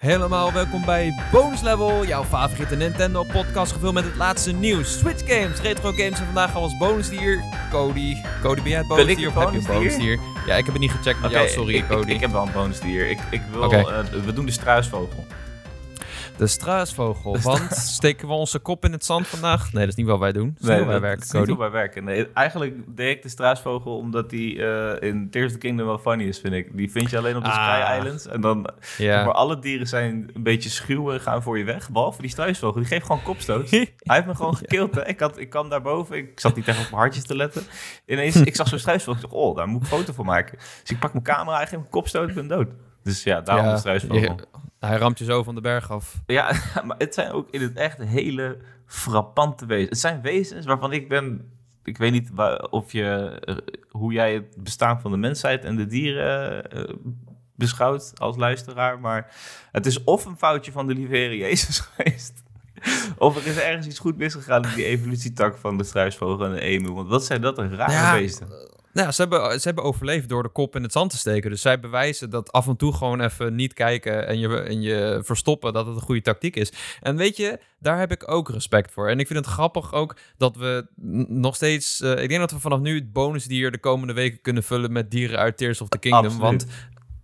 Helemaal welkom bij Bonus Level, jouw favoriete Nintendo podcast gevuld met het laatste nieuws. Switch games, retro games en vandaag gaan we als bonusdier Cody. Cody, ben jij het Ben ik bonusdier of het heb je een bonusdier? Ja, ik heb het niet gecheckt met jou, sorry ik, Cody. Ik, ik heb wel een bonusdier. Ik, ik wil, eh, we doen de struisvogel. De struisvogel, want steken we onze kop in het zand vandaag? Nee, dat is niet wat wij doen. Dat is niet hoe wij dat werken, is niet wij werken. Nee, eigenlijk deed ik de struisvogel omdat die eh, in Tears of the Kingdom wel funny is, vind ik. Die vind je alleen op de Ah. Sky Islands. En dan, Ja. maar alle dieren zijn een beetje schuw en gaan voor je weg. Behalve die struisvogel, die geeft gewoon kopstoot. Hij heeft me gewoon gekild. Ik, had, ik kwam daarboven, ik zat niet echt op mijn hartjes te letten. Ineens, ik zag zo'n struisvogel. Ik dacht, oh, daar moet ik een foto van maken. Dus ik pak mijn camera, hij geeft een kopstoot, ik ben dood. Dus ja, daarom Ja, de struisvogel. hij ramt je zo van de berg af. Ja, maar het zijn ook in het echt hele frappante wezens. Het zijn wezens waarvan ik ben... Ik weet niet waar, of je, eh, hoe jij het bestaan van de mensheid en de dieren eh, beschouwt als luisteraar. Maar het is of een foutje van de lieve Heer Jezus geweest... Of er is ergens iets goed misgegaan in die evolutietak van de struisvogel en de emu. Want wat zijn dat een rare Ja, beesten. Nou, ze hebben, ze hebben overleefd door de kop in het zand te steken. Dus zij bewijzen dat af en toe gewoon even niet kijken en je, en je verstoppen, dat het een goede tactiek is. En weet je, daar heb ik ook respect voor. En ik vind het grappig ook dat we nog steeds... eh, ik denk dat we vanaf nu het bonusdier de komende weken kunnen vullen met dieren uit Tears of the Kingdom. Absoluut. Want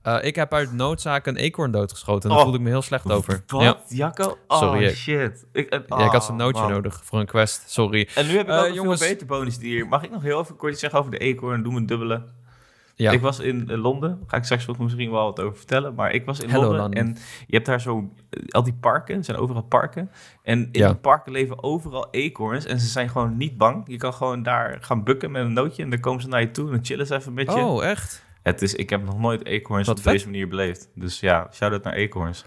eh, ik heb uit noodzaak een eekhoorn doodgeschoten. En daar Oh. voelde ik me heel slecht over. Wat, Ja. Jacco? Oh, Sorry, shit. Ik, eh, Ja, ik had oh, zo'n nootje man. nodig voor een quest. Sorry. En nu heb ik Eh, ook een jongens- veel beter bonusdier. Mag ik nog heel even kort iets zeggen over de eekhoorn? Doe me een dubbele. Ja. Ik was in Londen. Daar ga ik straks misschien wel wat over vertellen. Maar ik was in Hello, Londen. En je hebt daar zo... al die parken. Er zijn overal parken. En in Ja. die parken leven overal eekhoorns. En ze zijn gewoon niet bang. Je kan gewoon daar gaan bukken met een nootje. En dan komen ze naar je toe. En dan chillen ze even met je. Oh, echt? Het is, ik heb nog nooit eekhoorns op vet. deze manier beleefd. Dus ja, shout-out naar eekhoorns.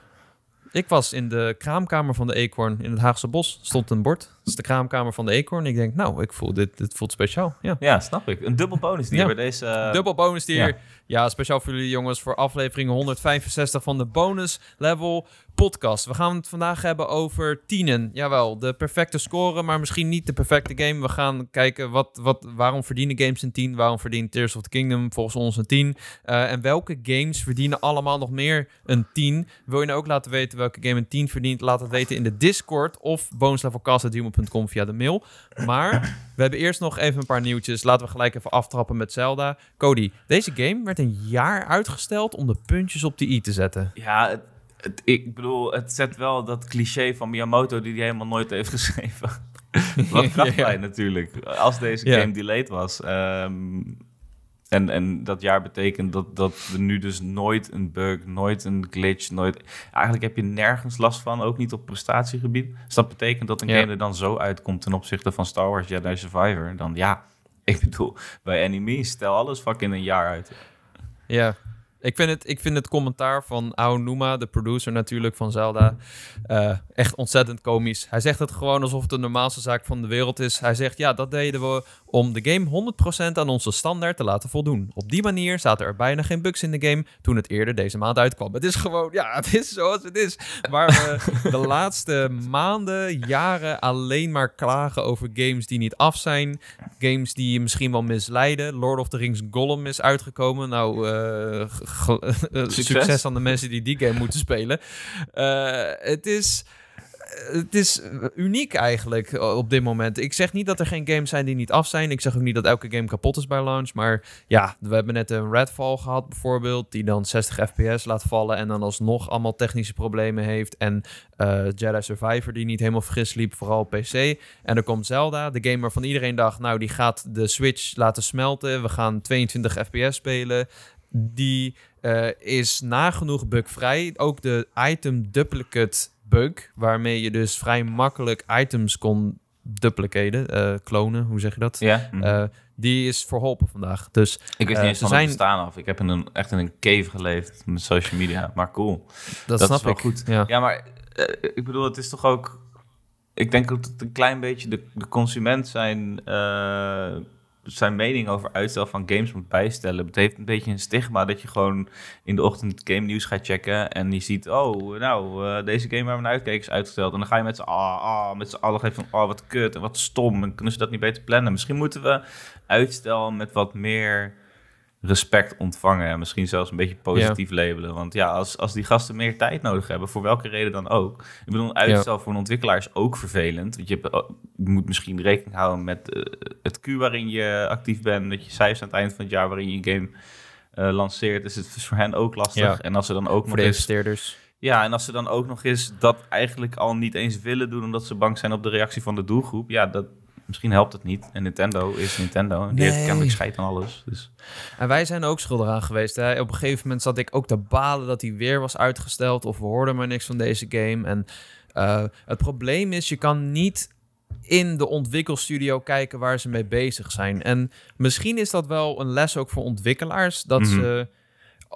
Ik was in de kraamkamer van de eekhoorn in het Haagse Bos. Stond een bord. Is de kraamkamer van de eekhoorn. Ik denk, nou, ik voel dit, dit voelt speciaal. Ja. Ja, snap ik. Een dubbel bonusdier Ja. bij deze... eh, Dubbel bonusdier. ja. Ja. speciaal voor jullie jongens voor aflevering 165 van de bonus level podcast. We gaan het vandaag hebben over tienen. Jawel, de perfecte score, maar misschien niet de perfecte game. We gaan kijken wat, wat, waarom verdienen games een 10? Waarom verdient Tears of the Kingdom volgens ons een 10? Eh, en welke games verdienen allemaal nog meer een 10? Wil je nou ook laten weten welke game een 10 verdient? Laat het weten in de Discord of bonuslevelcast.gmail.com via de mail. Maar we hebben eerst nog even een paar nieuwtjes. Laten we gelijk even aftrappen met Zelda. Cody, deze game werd een jaar uitgesteld om de puntjes op de i te zetten. Ja, het, het- ik bedoel, het zet wel dat cliché van Miyamoto die hij helemaal nooit heeft geschreven. Wat Ja. natuurlijk. Als deze game delayed was. ehm, en, en dat jaar betekent dat, dat er nu dus nooit een bug, nooit een glitch, nooit... Eigenlijk heb je nergens last van, ook niet op prestatiegebied. Dus dat betekent dat een Ja. game er dan zo uitkomt ten opzichte van Star Wars Jedi Survivor. Dan ja, ik bedoel, bij enemies, stel alles fucking een jaar uit. Ja. Ik vind, het, ik vind het commentaar van Aonuma, de producer natuurlijk van Zelda, eh, echt ontzettend komisch. Hij zegt het gewoon alsof het de normaalste zaak van de wereld is. Hij zegt, ja, dat deden we om de game 100% aan onze standaard te laten voldoen. Op die manier zaten er bijna geen bugs in de game toen het eerder deze maand uitkwam. Het is gewoon, ja, het is zoals het is. Waar we de laatste maanden, jaren alleen maar klagen over games die niet af zijn. Games die je misschien wel misleiden. Lord of the Rings Gollum is uitgekomen. Nou, eh, eh, succes. aan de mensen die die game moeten spelen. Eh, het is... Het is uniek eigenlijk op dit moment. Ik zeg niet dat er geen games zijn die niet af zijn. Ik zeg ook niet dat elke game kapot is bij launch. Maar ja, we hebben net een Redfall gehad bijvoorbeeld. Die dan 60 fps laat vallen. En dan alsnog allemaal technische problemen heeft. En eh, Jedi Survivor die niet helemaal fris liep. Vooral PC. En er komt Zelda. De game waarvan iedereen dacht. Nou, die gaat de Switch laten smelten. We gaan 22 fps spelen. Die eh, is nagenoeg bugvrij. Ook de item duplicate bug, waarmee je dus vrij makkelijk items kon duplicaten, eh, klonen, hoe zeg je dat? Ja? Eh, die is verholpen vandaag. Dus Ik wist niet eens van het zijn- bestaan af. Ik heb in een, echt in een cave geleefd met social media. Maar cool. dat, Dat snap is wel ik. goed. Ja. Ja, maar ik bedoel, het is toch ook... Ik denk dat het een klein beetje de, de consument zijn, zijn mening over uitstel van games moet bijstellen. Het heeft een beetje een stigma dat je gewoon in de ochtend game nieuws gaat checken en je ziet, oh, nou, eh, deze game waar we naar uitkeken is uitgesteld. En dan ga je met z'n ah, ah, met z'n allen geven van, oh, wat kut en wat stom. En kunnen ze dat niet beter plannen? Misschien moeten we uitstel met wat meer respect ontvangen. En misschien zelfs een beetje positief labelen. Want ja, als, als die gasten meer tijd nodig hebben, voor welke reden dan ook. Ik bedoel, uitstel voor een ontwikkelaar is ook vervelend. Want je, hebt, oh, je moet misschien rekening houden met uh, het Q waarin je actief bent. Dat je cijfers aan het eind van het jaar waarin je een game uh, lanceert. Dus het is voor hen ook lastig. Ja. En als ze dan ook voor de investeerders. Ja, en als ze dan ook nog eens dat eigenlijk al niet eens willen doen... omdat ze bang zijn op de reactie van de doelgroep... ja, dat, misschien helpt het niet. En Nintendo is Nintendo. En die nee. heeft kennelijk scheid aan alles. Dus. En wij zijn ook schuldig aan geweest. Hè? Op een gegeven moment zat ik ook te balen dat hij weer was uitgesteld. Of we hoorden maar niks van deze game. En uh, het probleem is, je kan niet in de ontwikkelstudio kijken waar ze mee bezig zijn. En misschien is dat wel een les ook voor ontwikkelaars. Dat mm -hmm. ze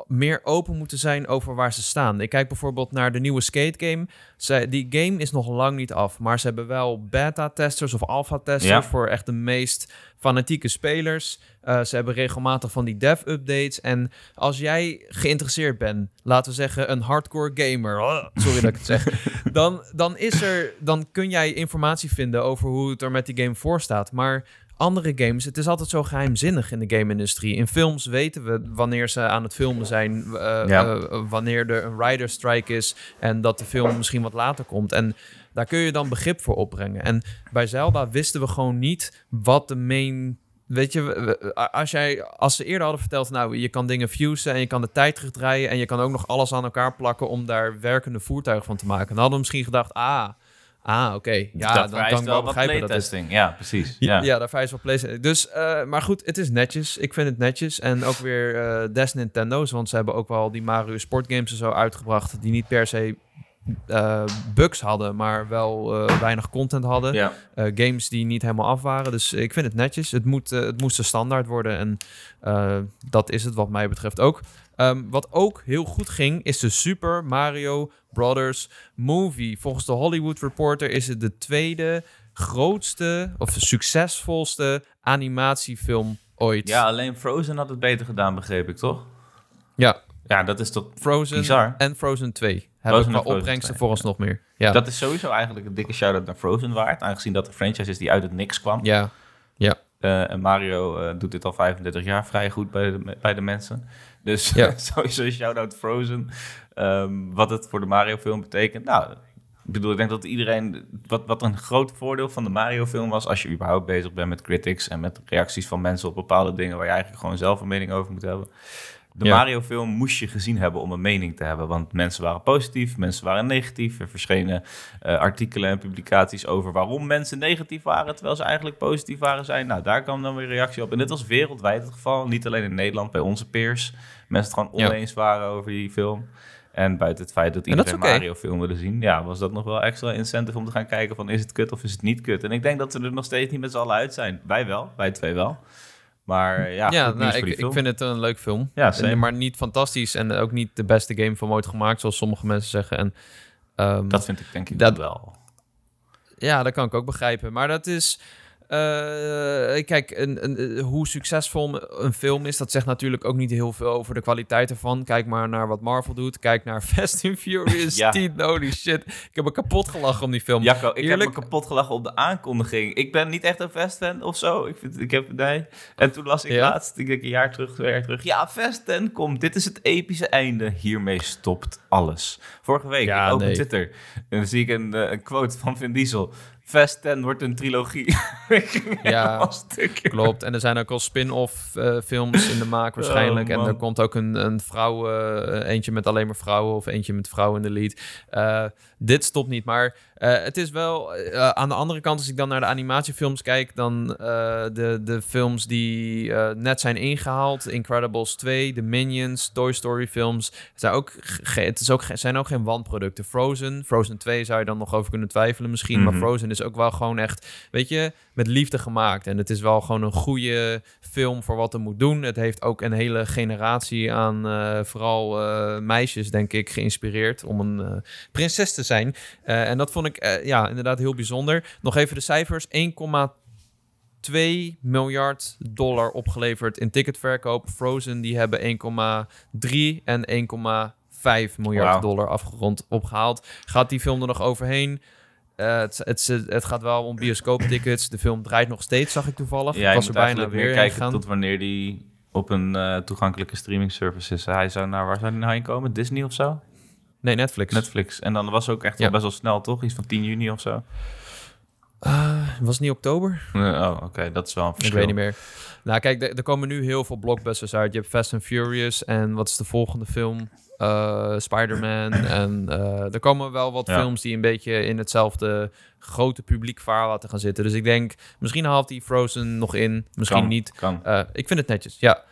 meer open moeten zijn over waar ze staan. Ik kijk bijvoorbeeld naar de nieuwe skate game. Zij, die game is nog lang niet af, maar ze hebben wel beta-testers of alpha-testers ja. voor echt de meest fanatieke spelers. Uh, ze hebben regelmatig van die dev-updates. En als jij geïnteresseerd bent, laten we zeggen een hardcore gamer, oh, sorry dat ik het zeg, dan, dan, is er, dan kun jij informatie vinden over hoe het er met die game voor staat. Maar andere games, het is altijd zo geheimzinnig in de game-industrie. In films weten we wanneer ze aan het filmen zijn, uh, ja. uh, wanneer er een rider strike is en dat de film misschien wat later komt. En daar kun je dan begrip voor opbrengen. En bij Zelda wisten we gewoon niet wat de main Weet je, als, jij, als ze eerder hadden verteld, nou, je kan dingen fusen en je kan de tijd terugdraaien en je kan ook nog alles aan elkaar plakken om daar werkende voertuigen van te maken. Dan hadden we misschien gedacht, ah, Ah, oké. Ja, dat dan kan ik wel begrijpen dat testing. Ja, precies. Ja, ja, daar vereist wel PlayStation. Dus, uh, maar goed, het is netjes. Ik vind het netjes. En ook weer uh, des Nintendo's, want ze hebben ook wel die Mario sportgames en zo uitgebracht, die niet per se uh, bugs hadden, maar wel uh, weinig content hadden. Ja. Uh, games die niet helemaal af waren. Dus ik vind het netjes. Het, moet, het moest de standaard worden. En dat is het wat mij betreft ook. Um, wat ook heel goed ging, is de Super Mario Brothers movie. Volgens de Hollywood Reporter is het de tweede grootste of succesvolste animatiefilm ooit. Ja, alleen Frozen had het beter gedaan, begreep ik, toch? Ja. Ja, dat is toch Frozen bizar. en Frozen 2 hebben qua opbrengsten volgens nog meer. Ja. Dat is sowieso eigenlijk een dikke shout-out naar Frozen waard, aangezien dat een franchise is die uit het niks kwam. Ja, ja. Uh, en Mario uh, doet dit al 35 jaar vrij goed bij de, bij de mensen. Dus ja. sowieso shout-out Frozen. Um, wat het voor de Mario-film betekent. Nou, ik bedoel, ik denk dat iedereen. Wat, wat een groot voordeel van de Mario-film was. als je überhaupt bezig bent met critics. en met reacties van mensen op bepaalde dingen. waar je eigenlijk gewoon zelf een mening over moet hebben. De ja. Mario-film moest je gezien hebben om een mening te hebben. Want mensen waren positief, mensen waren negatief. Er verschenen uh, artikelen en publicaties over waarom mensen negatief waren. terwijl ze eigenlijk positief waren zijn. Nou, daar kwam dan weer reactie op. En dit was wereldwijd het geval. Niet alleen in Nederland, bij onze peers. Mensen het gewoon oneens waren over die film. En buiten het feit dat iedereen okay. Mario-film wilde zien, ja, was dat nog wel extra incentive om te gaan kijken van is het kut of is het niet kut. En ik denk dat we er nog steeds niet met z'n allen uit zijn. Wij wel, wij twee wel. Maar ja, ja nou, ik, ik, vind het een leuk film. Ja, en, maar niet fantastisch en ook niet de beste game van ooit gemaakt, zoals sommige mensen zeggen. En, um, dat vind ik denk ik dat, wel. Ja, dat kan ik ook begrijpen. Maar dat is... Uh, kijk, een, een, hoe succesvol een film is, dat zegt natuurlijk ook niet heel veel over de kwaliteit ervan. Kijk maar naar wat Marvel doet. Kijk naar Fast and Furious ja. 10. Holy shit. Ik heb me kapot gelachen om die film. Jacco, ik Eerlijk... heb me kapot gelachen op de aankondiging. Ik ben niet echt een Fast-fan of zo. Ik, vind, ik heb, nee. En toen las ik ja? laatst, ik denk een jaar terug, twee jaar terug. Ja, Fast 10 komt. Dit is het epische einde. Hiermee stopt alles. Vorige week, ja, nee. op Twitter. En dan zie ik een, een quote van Vin Diesel. Fast 10 wordt een trilogie. ja, klopt. En er zijn ook al spin-off uh, films in de maak waarschijnlijk. Oh, en er komt ook een, een vrouw, uh, eentje met alleen maar vrouwen of eentje met vrouwen in de lead. Uh, dit stopt niet, maar het is wel... aan de andere kant, als ik dan naar de animatiefilms kijk... dan de, de films die net zijn ingehaald. Incredibles 2, de Minions, Toy Story films. Zijn ook, het is ook, zijn ook geen wanproducten. Frozen, Frozen 2 zou je dan nog over kunnen twijfelen misschien. Mm -hmm. Maar Frozen is ook wel gewoon echt, weet je, met liefde gemaakt. En het is wel gewoon een goede film voor wat er moet doen. Het heeft ook een hele generatie aan vooral meisjes, denk ik, geïnspireerd om een prinses te zijn. en dat vond ik ja, inderdaad heel bijzonder. Nog even de cijfers. 1,2 miljard dollar opgeleverd in ticketverkoop. Frozen die hebben 1,3 en 1,5 miljard wow. dollar afgerond opgehaald. Gaat die film er nog overheen? Uh, het, het, het, gaat wel om bioscooptickets. De film draait nog steeds, zag ik toevallig. Ja, ik was er bijna weer kijken tot wanneer die op een eh, toegankelijke streaming service is. Hij zou naar waar zou hij nou heen komen? Disney of zo? Nee, Netflix. Netflix. En dan was ook echt Ja. wel best wel snel, toch? Iets van 10 juni of zo. Eh, was het niet oktober? Oh, oké, dat is wel een Ik verschil. weet niet meer. Nou, kijk, er, komen nu heel veel blockbusters uit. Je hebt Fast and Furious en wat is de volgende film? Eh, Spider-Man. en eh, er komen wel wat Ja. films die een beetje in hetzelfde grote publiek vaarwater gaan zitten. Dus ik denk, misschien haalt hij Frozen nog in, misschien Kan, niet. Kan. Ik vind het netjes, ja.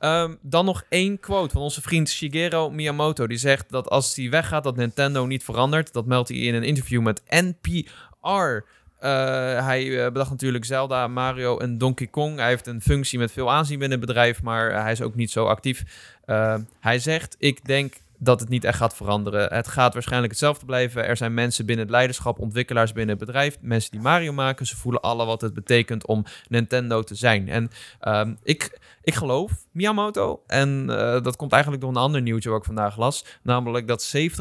Ehm, dan nog één quote van onze vriend Shigeru Miyamoto. Die zegt dat als hij weggaat, dat Nintendo niet verandert. Dat meldt hij in een interview met NPR. Eh, hij eh, bedacht natuurlijk Zelda, Mario en Donkey Kong. Hij heeft een functie met veel aanzien binnen het bedrijf, maar hij is ook niet zo actief. Eh, hij zegt, ik denk dat het niet echt gaat veranderen. Het gaat waarschijnlijk hetzelfde blijven. Er zijn mensen binnen het leiderschap, ontwikkelaars binnen het bedrijf, mensen die Mario maken. Ze voelen alle wat het betekent om Nintendo te zijn. En ehm, ik, ik geloof Miyamoto. En eh, dat komt eigenlijk door een ander nieuwtje wat ik vandaag las. Namelijk dat 70%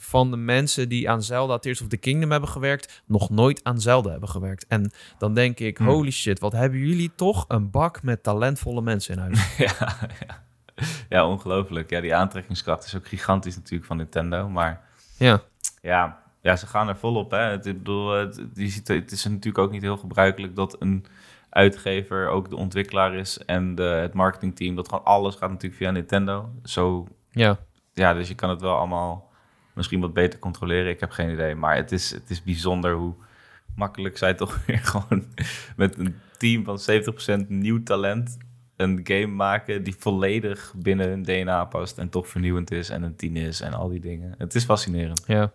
van de mensen die aan Zelda Tears of the Kingdom hebben gewerkt, nog nooit aan Zelda hebben gewerkt. En dan denk ik, Hmm. holy shit, wat hebben jullie toch een bak met talentvolle mensen in huis. ja, ja. ja, ongelooflijk. Ja, die aantrekkingskracht is ook gigantisch natuurlijk van Nintendo. Maar ja, ja, ja ze gaan er volop. Hè. Het, ik bedoel, het, je ziet, het is natuurlijk ook niet heel gebruikelijk dat een uitgever ook de ontwikkelaar is en de, het marketingteam. Dat gewoon alles gaat natuurlijk via Nintendo. Zo, ja. ja, dus je kan het wel allemaal misschien wat beter controleren. Ik heb geen idee. Maar het is, het is bijzonder hoe makkelijk zij toch weer gewoon met een team van 70% nieuw talent een game maken die volledig binnen hun DNA past en toch vernieuwend is en een tien is en al die dingen. Het is fascinerend. Ja.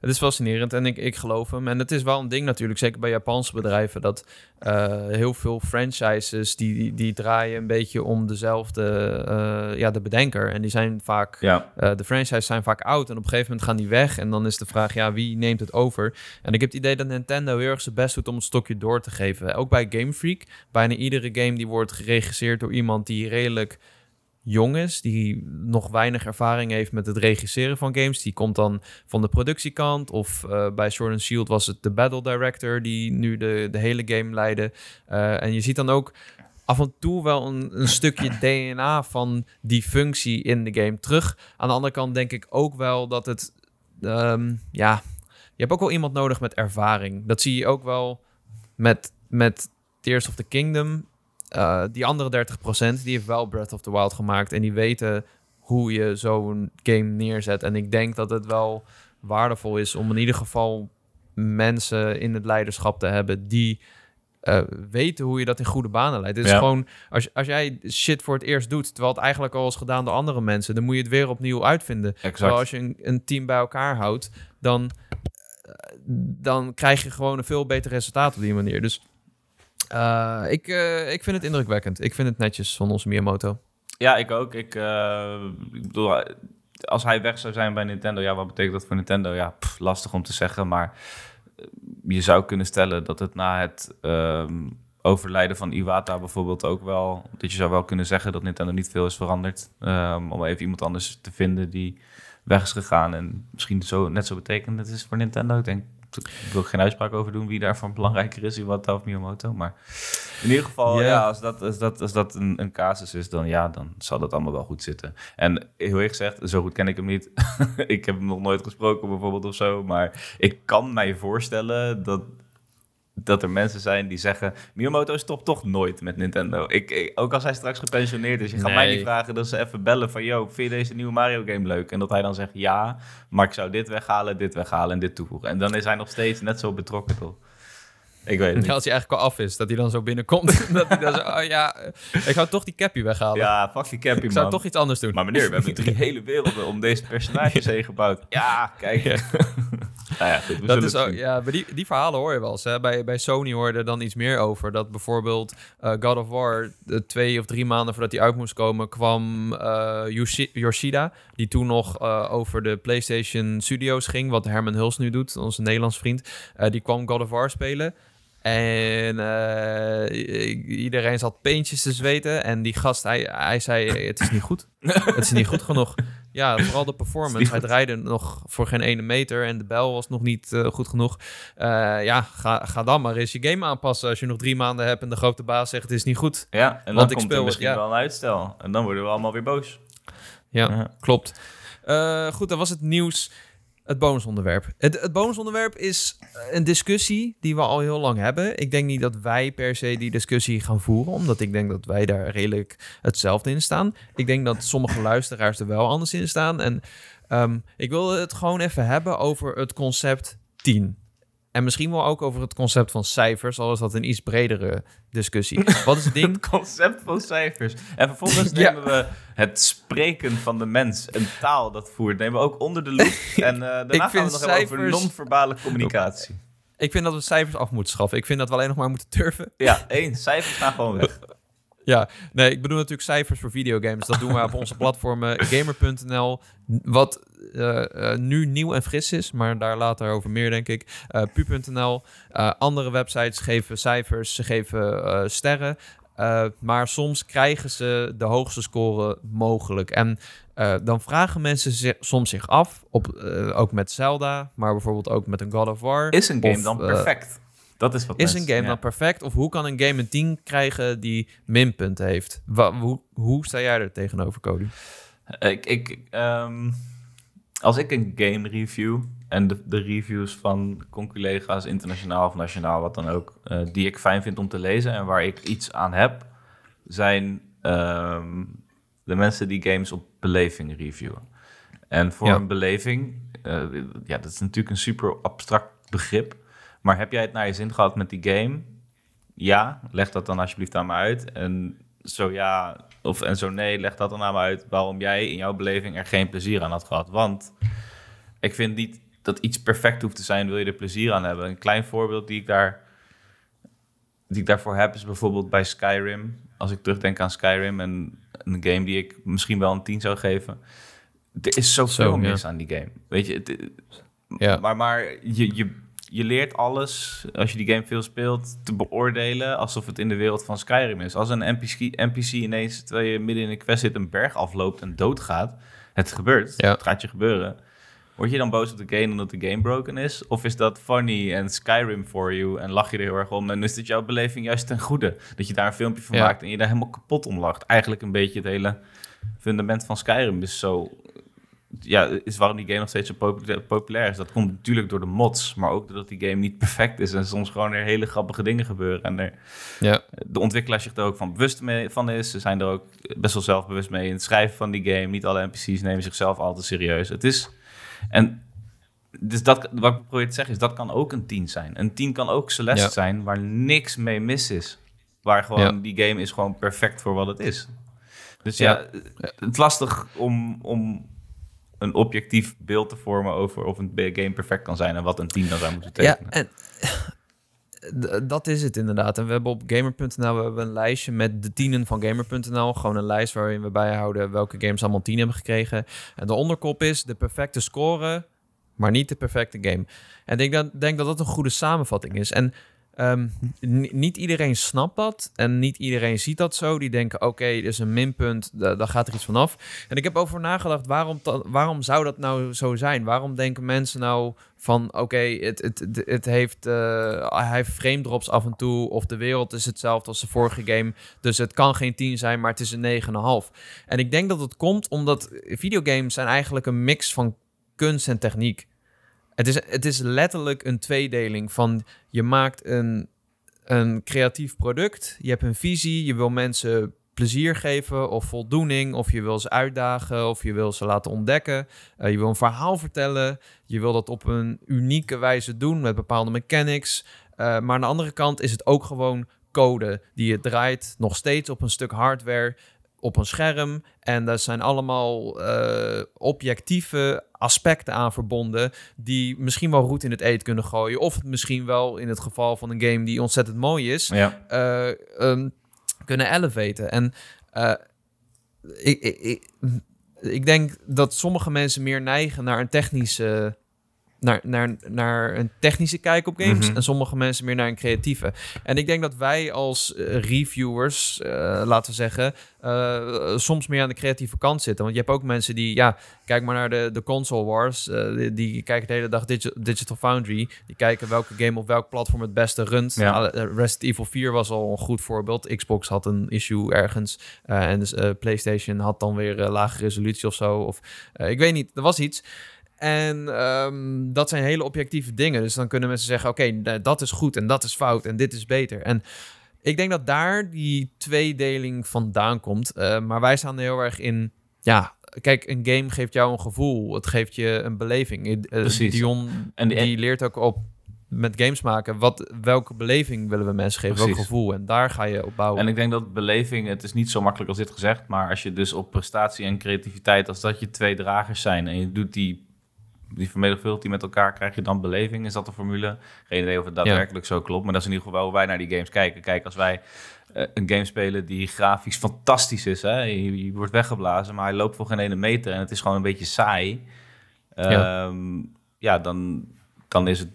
Het is fascinerend en ik, ik geloof hem. En het is wel een ding natuurlijk, zeker bij Japanse bedrijven, dat eh, heel veel franchises die, die, die draaien een beetje om dezelfde, eh, ja, de bedenker. En die zijn vaak, Ja, eh, de franchises zijn vaak oud en op een gegeven moment gaan die weg. En dan is de vraag, ja, wie neemt het over? En ik heb het idee dat Nintendo heel erg zijn best doet om een stokje door te geven. Ook bij Game Freak, bijna iedere game die wordt geregisseerd door iemand die redelijk jong is, die nog weinig ervaring heeft met het regisseren van games. Die komt dan van de productiekant. Of eh, bij Sword and Shield was het de battle director die nu de, de hele game leidde. Eh, en je ziet dan ook af en toe wel een, een stukje DNA van die functie in de game terug. Aan de andere kant denk ik ook wel dat het, ehm, ja, je hebt ook wel iemand nodig met ervaring. Dat zie je ook wel met, met Tears of the Kingdom. Uh, die andere 30% die heeft wel Breath of the Wild gemaakt. En die weten hoe je zo'n game neerzet. En ik denk dat het wel waardevol is om in ieder geval mensen in het leiderschap te hebben die uh, weten hoe je dat in goede banen leidt. Het is Ja. gewoon, als, als jij shit voor het eerst doet, terwijl het eigenlijk al is gedaan door andere mensen, dan moet je het weer opnieuw uitvinden. exact. Terwijl als je een, een team bij elkaar houdt, dan, eh, dan krijg je gewoon een veel beter resultaat op die manier. Dus uh, ik, uh, ik vind het indrukwekkend. Ik vind het netjes van onze Miyamoto. Ja, ik ook. Ik, uh, ik bedoel, als hij weg zou zijn bij Nintendo, ja, wat betekent dat voor Nintendo? Ja, lastig om te zeggen, maar eh, je zou kunnen stellen dat het na het um, overlijden van Iwata bijvoorbeeld ook wel, dat je zou wel kunnen zeggen dat Nintendo niet veel is veranderd. Um, om even iemand anders te vinden die weg is gegaan en misschien zo, net zo betekend is voor Nintendo. Ik denk, ik wil geen uitspraak over doen wie daarvan belangrijker is, Iwata of Miyamoto. Maar in ieder geval, Ja. ja, als dat, als dat, als dat een, een casus is, dan ja, dan zal dat allemaal wel goed zitten. En heel eerlijk gezegd, zo goed ken ik hem niet. ik heb hem nog nooit gesproken bijvoorbeeld of zo. Maar ik kan mij voorstellen dat, dat er mensen zijn die zeggen... Miyamoto stopt toch nooit met Nintendo. Ik, ik- ook als hij straks gepensioneerd is. Je gaat mij niet vragen dat ze even bellen van... Yo, vind je deze nieuwe Mario game leuk? En dat hij dan zegt ja, maar ik zou dit weghalen, dit weghalen en dit toevoegen. En dan is hij nog steeds net zo betrokken, toch? Ik weet het. Ja, als hij eigenlijk al af is, dat hij dan zo binnenkomt. dat hij dan zo, oh ja, ik ga toch die capje weghalen. Ja, fuck die cappy, ik zou man. toch iets anders doen. Maar meneer, we hebben drie hele werelden om deze personages heen gebouwd. Ja, kijk. nou ja, goed, Dat is ook, ja, maar die, die verhalen hoor je wel eens. Hè. Bij, bij Sony hoorde er dan iets meer over. Dat bijvoorbeeld eh, God of War, twee of drie maanden voordat die uit moest komen, kwam Yoshi- Yoshida, die toen nog eh, over de PlayStation Studios ging, wat Herman Huls nu doet, onze Nederlands vriend. Die kwam God of War spelen. En eh, iedereen zat peentjes te zweten. En die gast, hij, hij zei, het is niet goed. het is niet goed genoeg. Ja, vooral de performance. Hij draaide nog voor geen ene meter en de bel was nog niet uh, goed genoeg. Uh, ja, ga, ga dan maar eens je game aanpassen als je nog drie maanden hebt en de grote baas zegt het is niet goed. Ja, en dan Want komt ik speel er misschien ja. wel een uitstel. En dan worden we allemaal weer boos. Ja, ja. klopt. Goed, dat was het nieuws. Het bonusonderwerp. Het, het bonusonderwerp is een discussie die we al heel lang hebben. Ik denk niet dat wij per se die discussie gaan voeren, omdat ik denk dat wij daar redelijk hetzelfde in staan. Ik denk dat sommige luisteraars er wel anders in staan. En um, ik wil het gewoon even hebben over het concept 10. En misschien wel ook over het concept van cijfers, al is dat een iets bredere discussie. Wat is het ding? het concept van cijfers. En vervolgens nemen we het spreken van de mens, een taal dat voert, nemen we ook onder de loep. En uh, daarna gaan we nog cijfers... over non-verbale communicatie. Ik vind dat we cijfers af moeten schaffen. Ik vind dat we alleen nog maar moeten turven. Ja, één. Cijfers gaan gewoon weg. Ja, nee, ik bedoel natuurlijk cijfers voor videogames. Dat doen we op onze platformen gamer.nl. Wat uh, nu nieuw en fris is, maar daar later over meer, denk ik. Uh, pu.nl. andere websites geven cijfers, ze geven sterren. maar soms krijgen ze de hoogste score mogelijk. En dan vragen mensen zich, soms zich af, op, ook met Zelda, maar bijvoorbeeld ook met een God of War. Is een game dan perfect? Dat is wat Is een game dan perfect? Of hoe kan een game een 10 krijgen die minpunten heeft? hoe, hoe sta jij er tegenover, Cody? Ik, ik, um, als ik een game review en de, de reviews van conculega's, internationaal of nationaal, wat dan ook, uh, die ik fijn vind om te lezen en waar ik iets aan heb, zijn um, de mensen die games op beleving reviewen. En voor een beleving, uh, ja, dat is natuurlijk een super abstract begrip. Maar heb jij het naar je zin gehad met die game? Ja, leg dat dan alsjeblieft aan me uit. En zo ja, of en zo nee, leg dat dan aan me uit waarom jij in jouw beleving er geen plezier aan had gehad. Want ik vind niet dat iets perfect hoeft te zijn, wil je er plezier aan hebben. Een klein voorbeeld die ik, daar, die ik daarvoor heb is bijvoorbeeld bij Skyrim. Als ik terugdenk aan Skyrim en een game die ik misschien wel een 10 zou geven. Er is zoveel zo, mis aan die game. Weet je, het, ja. maar, maar je, je, je leert alles, als je die game veel speelt, te beoordelen alsof het in de wereld van Skyrim is. Als een NPC, NPC ineens, terwijl je midden in een quest zit, een berg afloopt en doodgaat, het gebeurt, het gaat je gebeuren. Word je dan boos op de game omdat de game broken is? Of is dat funny en Skyrim for you en lach je er heel erg om? En is dit jouw beleving juist ten goede? Dat je daar een filmpje van maakt en je daar helemaal kapot om lacht. Eigenlijk een beetje het hele fundament van Skyrim is zo ja, is waarom die game nog steeds zo populair, is. Dat komt natuurlijk door de mods, maar ook doordat die game niet perfect is en soms gewoon er hele grappige dingen gebeuren. En er, ja. de ontwikkelaar zich er ook van bewust mee, van is. Ze zijn er ook best wel zelfbewust mee in het schrijven van die game. Niet alle NPC's nemen zichzelf altijd serieus. Het is. En dus dat, wat ik probeer te zeggen is, dat kan ook een 10 zijn. Een 10 kan ook Celeste zijn, waar niks mee mis is. Waar gewoon die game is gewoon perfect voor wat het is. Dus ja, het is lastig om, om een objectief beeld te vormen over of een game perfect kan zijn en wat een team dan zou moeten tekenen. Ja, en dat is het inderdaad. En we hebben op gamer.nl we hebben een lijstje met de tienen van gamer.nl. Gewoon een lijst waarin we bijhouden welke games allemaal tien hebben gekregen. En de onderkop is de perfecte score, maar niet de perfecte game. En ik denk, denk dat dat een goede samenvatting is. En Ehm, niet iedereen snapt dat en niet iedereen ziet dat zo. Die denken, oké, okay, is een minpunt, daar gaat er iets vanaf. En ik heb over nagedacht, waarom, waarom zou dat nou zo zijn? Waarom denken mensen nou van, oké, het, het, het, heeft, uh, hij frame drops af en toe... of de wereld is hetzelfde als de vorige game... dus het kan geen 10 zijn, maar het is een 9,5. En ik denk dat het komt omdat videogames zijn eigenlijk een mix van kunst en techniek. Het is, het is letterlijk een tweedeling van je maakt een, een creatief product, je hebt een visie, je wil mensen plezier geven of voldoening, of je wil ze uitdagen, of je wil ze laten ontdekken. Uh, je wil een verhaal vertellen, je wil dat op een unieke wijze doen met bepaalde mechanics. Uh, maar aan de andere kant is het ook gewoon code die je draait, nog steeds op een stuk hardware op een scherm. En daar zijn allemaal uh, objectieve aspecten aan verbonden. die misschien wel goed in het eten kunnen gooien. Of misschien wel in het geval van een game die ontzettend mooi is. Ja. Uh, kunnen elevaten. En uh, ik, ik, ik, ik denk dat sommige mensen meer neigen naar een technische naar, naar, naar een technische kijk op games Mhm. en sommige mensen meer naar een creatieve. En ik denk dat wij als eh, reviewers, eh, laten we zeggen, eh, soms meer aan de creatieve kant zitten. Want je hebt ook mensen die, ja, kijk maar naar de, de console wars, die, die kijken de hele dag Digi- Digital Foundry, die kijken welke game op welk platform het beste runt. Ja. Resident Evil 4 was al een goed voorbeeld. Xbox had een issue ergens en dus, PlayStation had dan weer lage resolutie of zo. Of ik weet niet, er was iets. En ehm, dat zijn hele objectieve dingen. Dus dan kunnen mensen zeggen: oké, dat is goed en dat is fout en dit is beter. En ik denk dat daar die tweedeling vandaan komt. Eh, maar wij staan er heel erg in. Ja, kijk, een game geeft jou een gevoel. Het geeft je een beleving. Eh, eh, Precies. Dion En die, die- leert ook op met games maken. Wat, welke beleving willen we mensen geven? Welk gevoel? En daar ga je op bouwen. En ik denk dat beleving, het is niet zo makkelijk als dit gezegd, maar als je dus op prestatie en creativiteit, als dat je twee dragers zijn en je doet die, die vermenigvuldigt die met elkaar, krijg je dan beleving? Is dat de formule? Geen idee of het daadwerkelijk zo klopt, maar dat is in ieder geval hoe wij naar die games kijken. Kijk, als wij eh, een game spelen die grafisch fantastisch is, hè? Je, je wordt weggeblazen, maar hij loopt voor geen ene meter en het is gewoon een beetje saai. Ja. Ehm, ja, dan, dan is het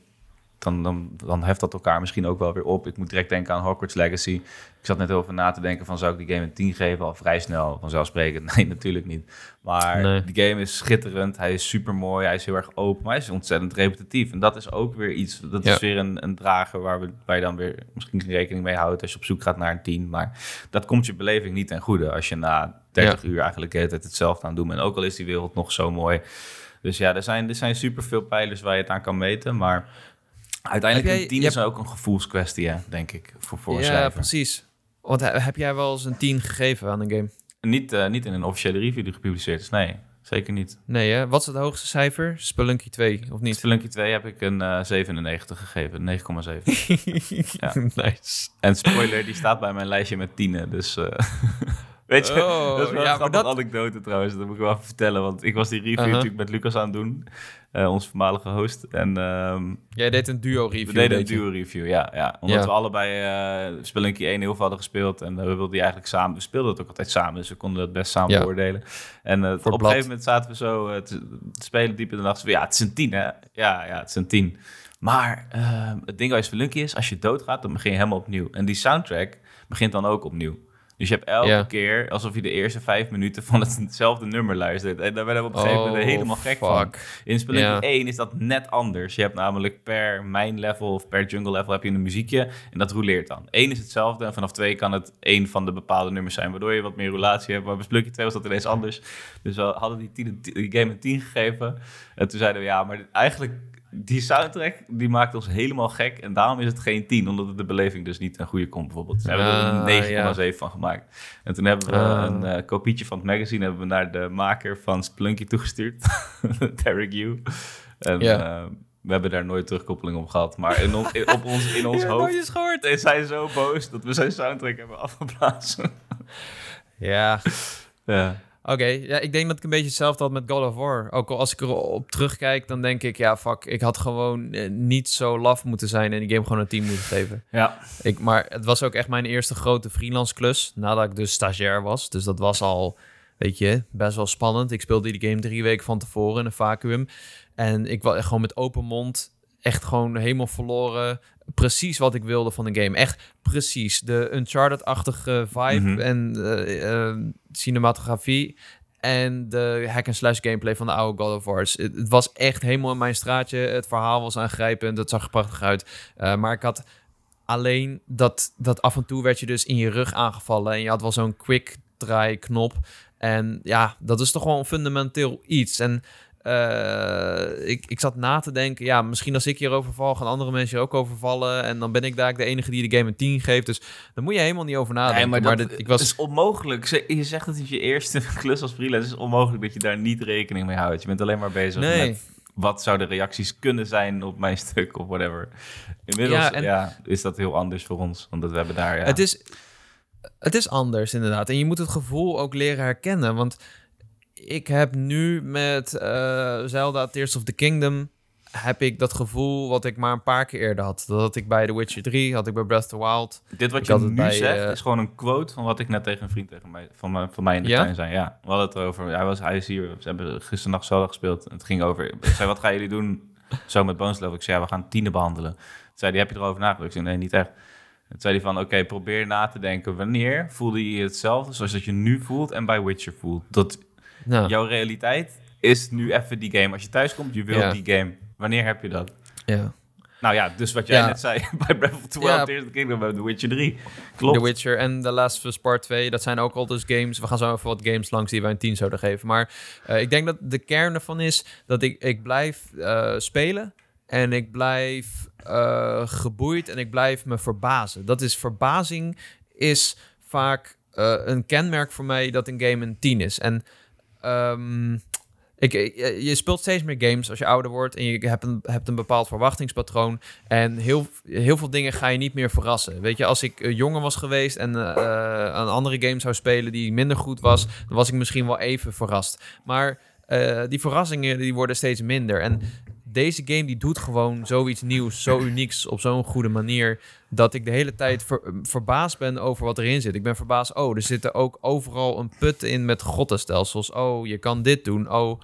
dan, dan, dan heft dat elkaar misschien ook wel weer op. Ik moet direct denken aan Hogwarts Legacy. Ik zat net over na te denken van zou ik die game een 10 geven? Al vrij snel, vanzelfsprekend. Nee, natuurlijk niet. Maar Nee. die game is schitterend. Hij is super mooi. Hij is heel erg open. Maar hij is ontzettend repetitief. En dat is ook weer iets. Dat Ja. is weer een, een drager waar, we, waar je dan weer misschien geen rekening mee houdt als je op zoek gaat naar een 10. Maar dat komt je beleving niet ten goede als je na 30 uur eigenlijk de hele tijd hetzelfde aan het doen bent. Ook al is die wereld nog zo mooi. Dus ja, er zijn, er zijn super veel pijlers waar je het aan kan meten. Maar uiteindelijk jij- een 10 je is ook een gevoelskwestie, hè, denk ik, voor voor een ja, precies. Want he- heb jij wel eens een 10 gegeven aan een game? Niet, eh, niet in een officiële review die gepubliceerd is. Nee, zeker niet. Nee, hè? Wat is het hoogste cijfer? Spelunky 2, of niet? Spelunky 2 heb ik een eh 97 gegeven, 9,7. Ja. nice. en spoiler, die staat bij mijn lijstje met tienen. Dus eh, weet je, Oh, dat is wel ja, een grappige dat- anekdote trouwens. Dat moet ik wel even vertellen. Want ik was die review Uh-huh. natuurlijk met Lucas aan het doen. Eh onze voormalige host. En ehm, Jij deed een duo-review. we deden een duo-review, ja, ja. Omdat Ja. we allebei eh Spelunky 1 heel veel hadden gespeeld. En we wilden die eigenlijk samen... We speelden het ook altijd samen, dus we konden het best samen Ja. beoordelen. En eh, op een gegeven moment zaten we zo te, spelen diep in de nacht. Ja, het is een 10, hè? Ja, ja, het is een 10. Maar eh, het ding bij Spelunky is, als je doodgaat, dan begin je helemaal opnieuw. En die soundtrack begint dan ook opnieuw. Dus je hebt elke keer alsof je de eerste vijf minuten van hetzelfde nummer luistert. En daar werden we op een gegeven moment Oh, helemaal gek van. In Spelunky Ja. 1 is dat net anders. Je hebt namelijk per main level of per jungle level heb je een muziekje en dat roleert dan. 1 is hetzelfde en vanaf 2 kan het één van de bepaalde nummers zijn, waardoor je wat meer roulatie hebt. Maar bij Spelunky 2 was dat ineens anders. Dus we hadden die, 10 die game een 10 gegeven. En toen zeiden we ja, maar eigenlijk die soundtrack die maakt ons helemaal gek en daarom is het geen 10, omdat het de beleving dus niet ten goede komt bijvoorbeeld. We hebben er Ah, een 9,7 van gemaakt. En toen hebben we Ah. een eh, kopietje van het magazine hebben we naar de maker van Splunky toegestuurd, Derek Yu. En Ja. eh, we hebben daar nooit terugkoppeling op gehad. Maar in, on- in- op ons, in ons hoofd is hij zo boos dat we zijn soundtrack hebben afgeblazen. Ja, ja. Oké. Ja, ik denk dat ik een beetje hetzelfde had met God of War. Ook al als ik erop terugkijk, dan denk ik... Ja, fuck, ik had gewoon eh, niet zo laf moeten zijn... en die game gewoon een 10 moeten geven. ja. Ik, maar het was ook echt mijn eerste grote freelance klus. Nadat ik dus stagiair was. Dus dat was al, weet je, best wel spannend. Ik speelde die game drie weken van tevoren in een vacuüm. En ik was gewoon met open mond. Echt gewoon helemaal verloren. Precies wat ik wilde van de game. Echt precies. De Uncharted-achtige vibe Mhm. en eh, eh, cinematografie. En de hack-and-slash gameplay van de oude God of Wars. Het, het was echt helemaal in mijn straatje. Het verhaal was aangrijpend. Het zag er prachtig uit. Eh, maar ik had alleen dat, dat af en toe werd je dus in je rug aangevallen. En je had wel zo'n quick draai knop. En ja, dat is toch wel een fundamenteel iets. En eh, ik, ik zat na te denken, ja, misschien als ik hierover val, gaan andere mensen hier ook overvallen. En dan ben ik daar de enige die de game een 10 geeft. Dus daar moet je helemaal niet over nadenken. Nee, maar, dat dit- ik was, is onmogelijk. Je zegt dat het je eerste klus als freelance is onmogelijk dat je daar niet rekening mee houdt. Je bent alleen maar bezig Nee. met wat zouden de reacties kunnen zijn op mijn stuk of whatever. Inmiddels Ja, is dat heel anders voor ons, omdat we hebben daar... Ja. Het is, het is anders inderdaad. En je moet het gevoel ook leren herkennen. Want ik heb nu met eh, Zelda Tears of the Kingdom... heb ik dat gevoel wat ik maar een paar keer eerder had. Dat had ik bij The Witcher 3, had ik bij Breath of the Wild. Dit wat Ik je nu bij, zegt, eh, is gewoon een quote van wat ik net tegen een vriend tegen mij, van, mij, van mij in de tuin zei. Ja, we hadden het erover. Hij, was, hij is hier, ze hebben gisternacht Zelda gespeeld. Het ging over, ik zei, wat gaan jullie doen zo met Bones. Ik zei, ja, we gaan tienen behandelen. Toen zei hij, heb je erover nagedacht? Ik zei, nee, niet echt. Toen zei hij van, oké, probeer na te denken. Wanneer voelde je je hetzelfde zoals dat je nu voelt en bij Witcher voelt? Dat Jouw realiteit is nu even die game. Als je thuis komt, je wilt Ja. die game. Wanneer heb je dat? ja. Nou ja, dus wat jij Ja. net zei bij Breath of the Wild, Ja. Tears Kingdom, The Witcher 3. Klopt. The Witcher en The Last of Us Part 2, dat zijn ook al dus games. We gaan zo even wat games langs die wij een 10 zouden geven. Maar eh, ik denk dat de kern ervan is dat ik, ik blijf eh, spelen. En ik blijf eh, geboeid en ik blijf me verbazen. Dat is verbazing is vaak een kenmerk voor mij dat een game een 10 is. En ehm, ik, ik- je speelt steeds meer games als je ouder wordt en je hebt een, hebt een bepaald verwachtingspatroon. En heel, heel veel dingen ga je niet meer verrassen. Weet je, als ik eh, jonger was geweest en eh, eh, een andere game zou spelen die minder goed was, dan was ik misschien wel even verrast. Maar eh, die verrassingen die worden steeds minder. En deze game die doet gewoon zoiets nieuws, zo unieks op zo'n goede manier, dat ik de hele tijd ver- verbaasd ben over wat erin zit. Ik ben verbaasd, oh, er zitten ook overal een put in met goddenstelsels. Oh, je kan dit doen. Oh,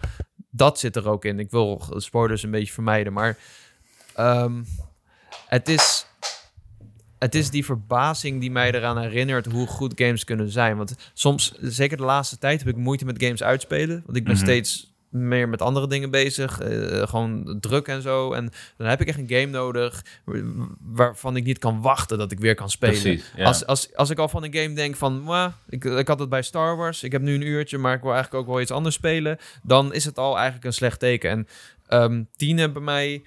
dat zit er ook in. Ik wil spoilers een beetje vermijden, maar ehm, het is... Het is die verbazing die mij eraan herinnert hoe goed games kunnen zijn. Want soms, zeker de laatste tijd, heb ik moeite met games uitspelen. Want ik ben Mhm. steeds meer met andere dingen bezig. eh, gewoon druk en zo. En dan heb ik echt een game nodig wa- waarvan ik niet kan wachten dat ik weer kan spelen. Precies, ja. Als, als, als ik al van een game denk van, "Mwah, ik, ik had het bij Star Wars, ik heb nu een uurtje, maar ik wil eigenlijk ook wel iets anders spelen, dan is het al eigenlijk een slecht teken. En tienen bij mij,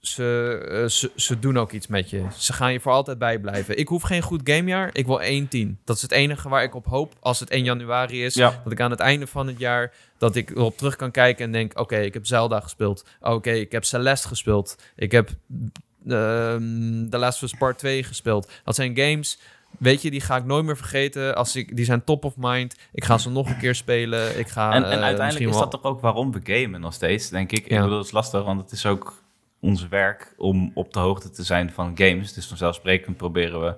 ze, eh, ze, ze doen ook iets met je. Ze gaan je voor altijd bijblijven. Ik hoef geen goed gamejaar, ik wil 1-10. Dat is het enige waar ik op hoop als het 1 januari is. Ja. Dat ik aan het einde van het jaar, dat ik erop terug kan kijken en denk, oké, ik heb Zelda gespeeld. Oké, ik heb Celeste gespeeld. Ik heb ehm The Last of Us Part 2 gespeeld. Dat zijn games, weet je, die ga ik nooit meer vergeten. Als ik, die zijn top of mind. Ik ga ze nog een keer spelen. Ik ga, En, eh, en uiteindelijk is dat toch ook waarom we gamen nog steeds, denk ik. Ja. Ik bedoel, het is lastig, want het is ook ons werk om op de hoogte te zijn van games. Dus vanzelfsprekend proberen we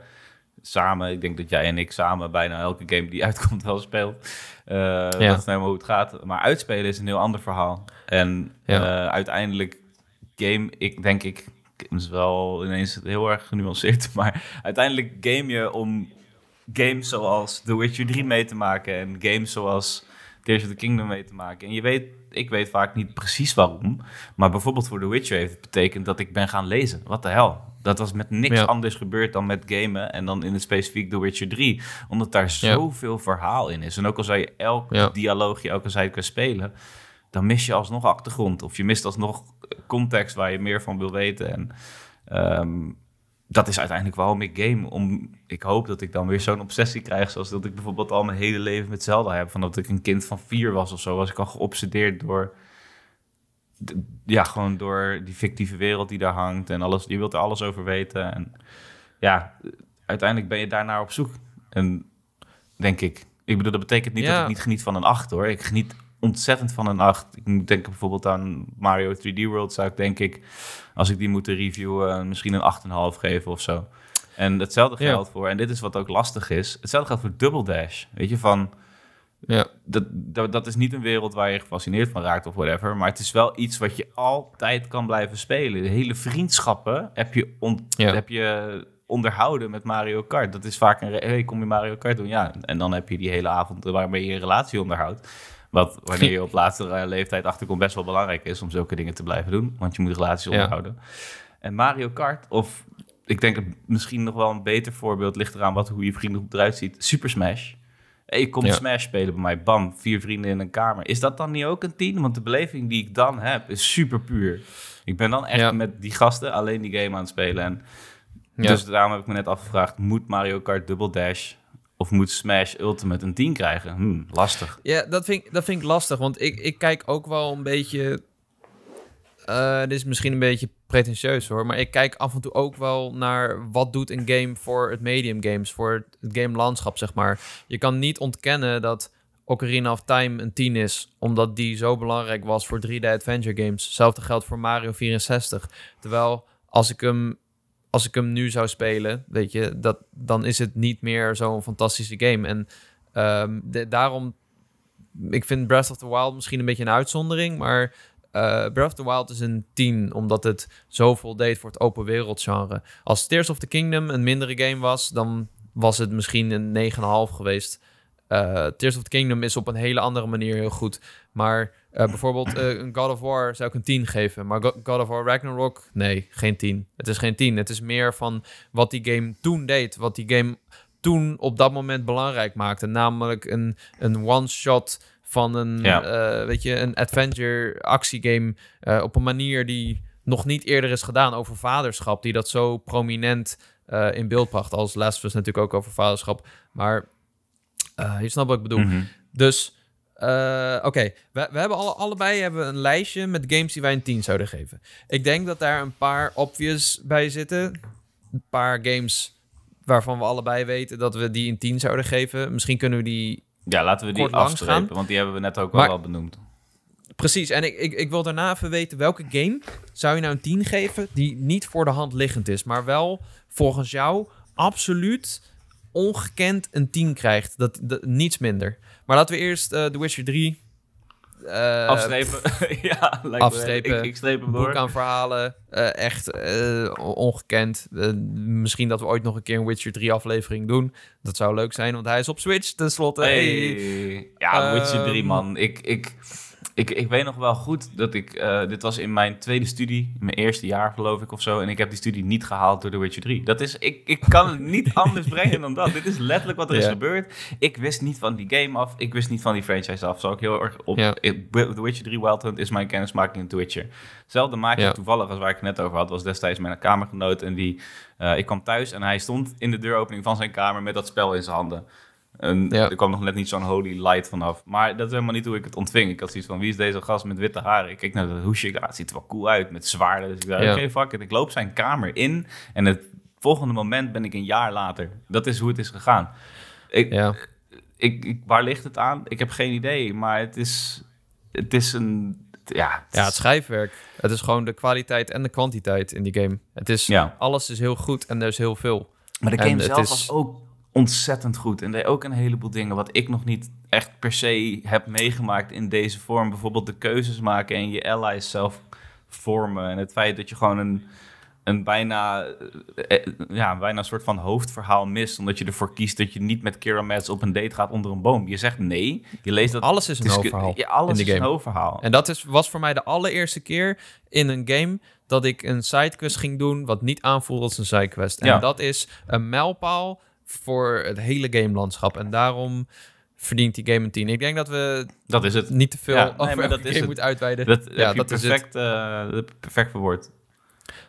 samen, ik denk dat jij en ik samen bijna elke game die uitkomt wel speelt. Eh, Dat is nou helemaal hoe het gaat. Maar uitspelen is een heel ander verhaal. En Ja. eh, uiteindelijk game, ik denk ik, is wel ineens heel erg genuanceerd, maar uiteindelijk game je om games zoals The Witcher 3 mee te maken en games zoals Tears of the Kingdom mee te maken. En je weet, ik weet vaak niet precies waarom, maar bijvoorbeeld voor The Witcher heeft het betekend dat ik ben gaan lezen. Wat de hel? Dat was met niks Ja. anders gebeurd dan met gamen en dan in het specifiek The Witcher 3, omdat daar Ja. zoveel verhaal in is. En ook al zou je elk Ja. dialoogje, elke zijde kan spelen, dan mis je alsnog achtergrond of je mist alsnog context waar je meer van wil weten. En ehm, dat is uiteindelijk waarom ik game. Om, ik hoop dat ik dan weer zo'n obsessie krijg. Zoals dat ik bijvoorbeeld al mijn hele leven met Zelda heb. Van dat ik een kind van vier was of zo. Was ik al geobsedeerd door. Ja, gewoon door die fictieve wereld die daar hangt. En alles. Je wilt er alles over weten. En ja, uiteindelijk ben je daarnaar op zoek. En denk ik. Ik bedoel, dat betekent niet Ja. dat ik niet geniet van een 8 hoor. Ik geniet ontzettend van een 8. Ik denken bijvoorbeeld aan Mario 3D World. Zou ik denk ik, als ik die moet reviewen, misschien een 8,5 geven of zo. En hetzelfde Ja. geldt voor, en dit is wat ook lastig is, hetzelfde geldt voor Double Dash. Weet je, van, Ja, dat, dat, dat is niet een wereld waar je gefascineerd van raakt of whatever, maar het is wel iets wat je altijd kan blijven spelen. De hele vriendschappen heb je, on- Ja. heb je onderhouden met Mario Kart. Dat is vaak een, hey, kom je Mario Kart doen? Ja, en dan heb je die hele avond waarmee je een relatie onderhoudt. Wat wanneer je op latere leeftijd achterkomt best wel belangrijk is om zulke dingen te blijven doen, want je moet relaties Ja. onderhouden. En Mario Kart, of ik denk misschien nog wel een beter voorbeeld ligt eraan wat, hoe je vriendengroep eruit ziet. Super Smash. Hey, je komt Ja. Smash spelen bij mij. Bam, vier vrienden in een kamer. Is dat dan niet ook een tien? Want de beleving die ik dan heb is super puur. Ik ben dan echt Ja. met die gasten alleen die game aan het spelen. En Ja. Dus daarom heb ik me net afgevraagd, moet Mario Kart Double Dash of moet Smash Ultimate een 10 krijgen? Hm, lastig. Ja, dat vind, ik, dat vind ik lastig, want ik, ik kijk ook wel een beetje... eh, dit is misschien een beetje pretentieus hoor, maar ik kijk af en toe ook wel naar wat doet een game voor het medium games, voor het, game landschap zeg maar. Je kan niet ontkennen dat Ocarina of Time een 10 is, omdat die zo belangrijk was voor 3D adventure games. Hetzelfde geldt voor Mario 64. Terwijl als ik hem als ik hem nu zou spelen, weet je, dat, dan is het niet meer zo'n fantastische game. En de- daarom, ik vind Breath of the Wild misschien een beetje een uitzondering, maar Breath of the Wild is een 10, omdat het zoveel deed voor het open wereld genre. Als Tears of the Kingdom een mindere game was, dan was het misschien een 9,5 geweest. Uh, Tears of the Kingdom is op een hele andere manier heel goed. Maar uh, bijvoorbeeld een God of War zou ik een 10 geven. Maar God of War Ragnarok, nee, geen 10. Het is geen 10. Het is meer van wat die game toen deed. Wat die game toen op dat moment belangrijk maakte. Namelijk een, een one-shot van een, ja. weet je, een adventure actiegame. op een manier die nog niet eerder is gedaan over vaderschap. Die dat zo prominent in beeld bracht. Als Last of Us natuurlijk ook over vaderschap. Maar je snapt wat ik bedoel. Mm -hmm. Dus uh, Oké, we, we, hebben alle, allebei hebben een lijstje met games die wij een 10 zouden geven. Ik denk dat daar een paar obvious bij zitten. Een paar games waarvan we allebei weten dat we die een 10 zouden geven. Misschien kunnen we die. Ja, laten we die afstrepen, want die hebben we net ook maar, al benoemd. Precies, en ik, ik, ik wil daarna even weten welke game zou je nou een 10 geven die niet voor de hand liggend is, maar wel volgens jou absoluut ongekend een 10 krijgt. Dat, dat, niets minder. Maar laten we eerst uh, The Witcher 3... Uh, afstrepen. ja, lijkt afstrepen. Ik, ik streep hem door. Boek aan verhalen. Uh, echt ongekend. misschien dat we ooit nog een keer een Witcher 3 aflevering doen. Dat zou leuk zijn, want hij is op Switch tenslotte. Hey. hey. Ja, Witcher 3 ehm, man. Ik... ik ik, ik weet nog wel goed dat ik... Uh, dit was in mijn tweede studie, mijn eerste jaar geloof ik of zo. En ik heb die studie niet gehaald door The Witcher 3. Dat is... Ik, ik kan het niet anders brengen dan dat. Dit is letterlijk wat er is gebeurd. Ik wist niet van die game af. Ik wist niet van die franchise af. Zou ik heel erg op... Ja. The Witcher 3 Wild Hunt is mijn kennismaking in The Witcher. Hetzelfde maakje ja. toevallig als waar ik het net over had... was destijds mijn kamergenoot. En die... Uh, ik kwam thuis en hij stond in de deuropening van zijn kamer... met dat spel in zijn handen. En er kwam nog net niet zo'n holy light vanaf. Maar dat is helemaal niet hoe ik het ontving. Ik had zoiets van, wie is deze gast met witte haren? Ik keek naar dat hoesje, ja, het ziet er wel cool uit, met zwaarden. Dus ik dacht, oké, fuck it. Ik loop zijn kamer in en het volgende moment ben ik een jaar later. Dat is hoe het is gegaan. Ik, ja. ik, ik, waar ligt het aan? Ik heb geen idee, maar het is, het is een... Ja, het, ja, het schrijfwerk. Het is gewoon de kwaliteit en de kwantiteit in die game. Het is, ja. Alles is heel goed en er is heel veel. Maar de game zelf is... was ook ontzettend goed. En deed ook een heleboel dingen wat ik nog niet echt per se heb meegemaakt in deze vorm. Bijvoorbeeld de keuzes maken en je allies zelf vormen. En het feit dat je gewoon een, een bijna, eh, eh, ja, bijna een soort van hoofdverhaal mist. Omdat je ervoor kiest dat je niet met Kira Mats op een date gaat onder een boom. Je zegt nee. Je leest dat... Alles is een hoofdverhaal. Ja, alles is game. een hoofdverhaal. En dat is, was voor mij de allereerste keer in een game dat ik een sidequest ging doen wat niet aanvoelde als een sidequest. En ja. dat is een mijlpaal voor het hele gamelandschap. En daarom verdient die game een 10. Ik denk dat we dat is het. niet te veel ja, over nee, dat is het. moeten uitweiden. Dat, ja, dat perfect, is het. Uh, perfect verwoord.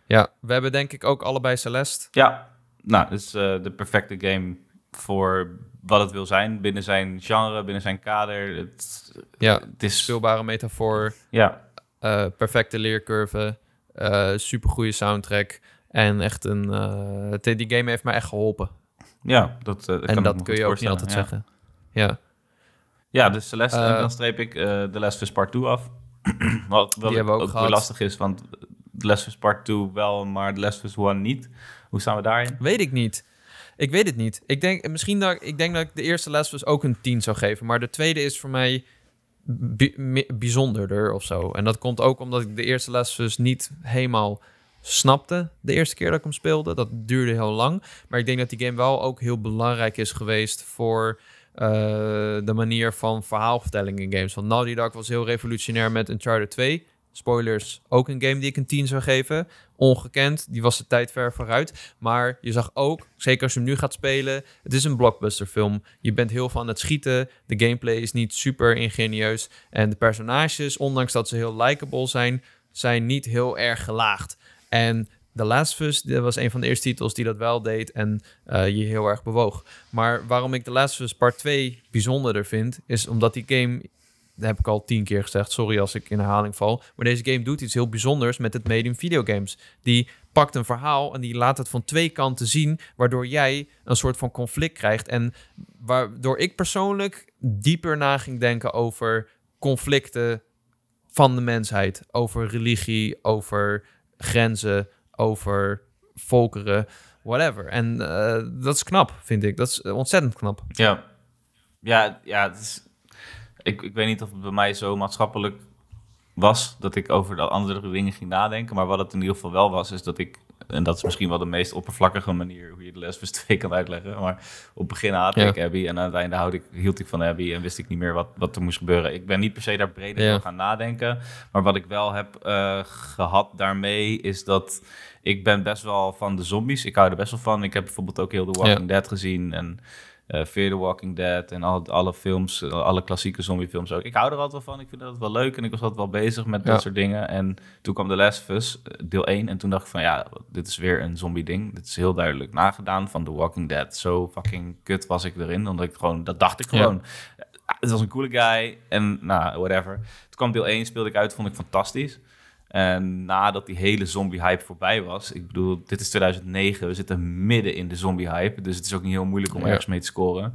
Ja, we hebben denk ik ook allebei Celeste. Ja, nou, dus uh, de perfecte game voor wat het wil zijn binnen zijn genre, binnen zijn kader. Het, ja, het is speelbare metafoor. Ja. Uh, perfecte leercurve, super goede soundtrack en echt een. die game heeft mij echt geholpen. Ja, dat, uh, en dat kun je ook niet altijd zeggen. Ja. Ja, dus Celeste, uh, dan streep ik uh, de Les of Part 2 af. Wat wel Die ook, ook lastig is, want de Les of Part 2 wel, maar de Les of 1 niet. Hoe staan we daarin? Weet ik niet. Ik weet het niet. Ik denk misschien dat ik denk dat ik de eerste les ook een 10 zou geven, maar de tweede is voor mij bijzonderder of zo. En dat komt ook omdat ik de eerste les niet helemaal snapte de eerste keer dat ik hem speelde. Dat duurde heel lang. Maar ik denk dat die game wel ook heel belangrijk is geweest voor uh, de manier van verhaalvertelling in games. Want Naughty Dog was heel revolutionair met Uncharted 2. Spoilers, ook een game die ik een 10 zou geven. Ongekend, die was de tijd ver vooruit. Maar je zag ook, zeker als je hem nu gaat spelen, het is een blockbuster film. Je bent heel van het schieten, de gameplay is niet super ingenieus. En de personages, ondanks dat ze heel likable zijn, zijn niet heel erg gelaagd. En The Last of Us dat was een van de eerste titels die dat wel deed en uh, je heel erg bewoog. Maar waarom ik The Last of Us Part 2 bijzonderder vind, is omdat die game, dat heb ik al tien keer gezegd, sorry als ik in herhaling val, maar deze game doet iets heel bijzonders met het medium videogames. Die pakt een verhaal en die laat het van twee kanten zien, waardoor jij een soort van conflict krijgt. En waardoor ik persoonlijk dieper na ging denken over conflicten van de mensheid, over religie, over grenzen, over volkeren, whatever. En uh, dat is knap, vind ik. Dat is ontzettend knap. Ja, ja, ja het is, ik, ik weet niet of het bij mij zo maatschappelijk was dat ik over de andere dingen ging nadenken. Maar wat het in ieder geval wel was, is dat ik en dat is misschien wel de meest oppervlakkige manier hoe je de Last 2 kan uitleggen. Maar op het begin haatte ik Abby en aan het einde houd ik, hield ik van Abby en wist ik niet meer wat, wat er moest gebeuren. Ik ben niet per se daar breder ja. gaan nadenken. Maar wat ik wel heb uh, gehad daarmee is dat ik ben best wel van de zombies. Ik hou er best wel van. Ik heb bijvoorbeeld ook heel The Walking Dead gezien en uh, Fear the Walking Dead en al, alle films, alle klassieke zombiefilms ook. Ik hou er altijd wel van. Ik vind dat wel leuk en ik was altijd wel bezig met dat soort dingen. En toen kwam The Last of Us, eh, deel 1. En toen dacht ik van ja, dit is weer een zombie ding. Dit is heel duidelijk nagedaan van The Walking Dead. Zo fucking kut was ik erin. Omdat ik gewoon, dat dacht ik gewoon. Het was een coole guy en nou, whatever. Toen kwam deel 1, speelde ik uit, vond ik fantastisch. En nadat die hele zombie-hype voorbij was, ik bedoel, dit is 2009, we zitten midden in de zombie-hype, dus het is ook niet heel moeilijk om ergens mee te scoren.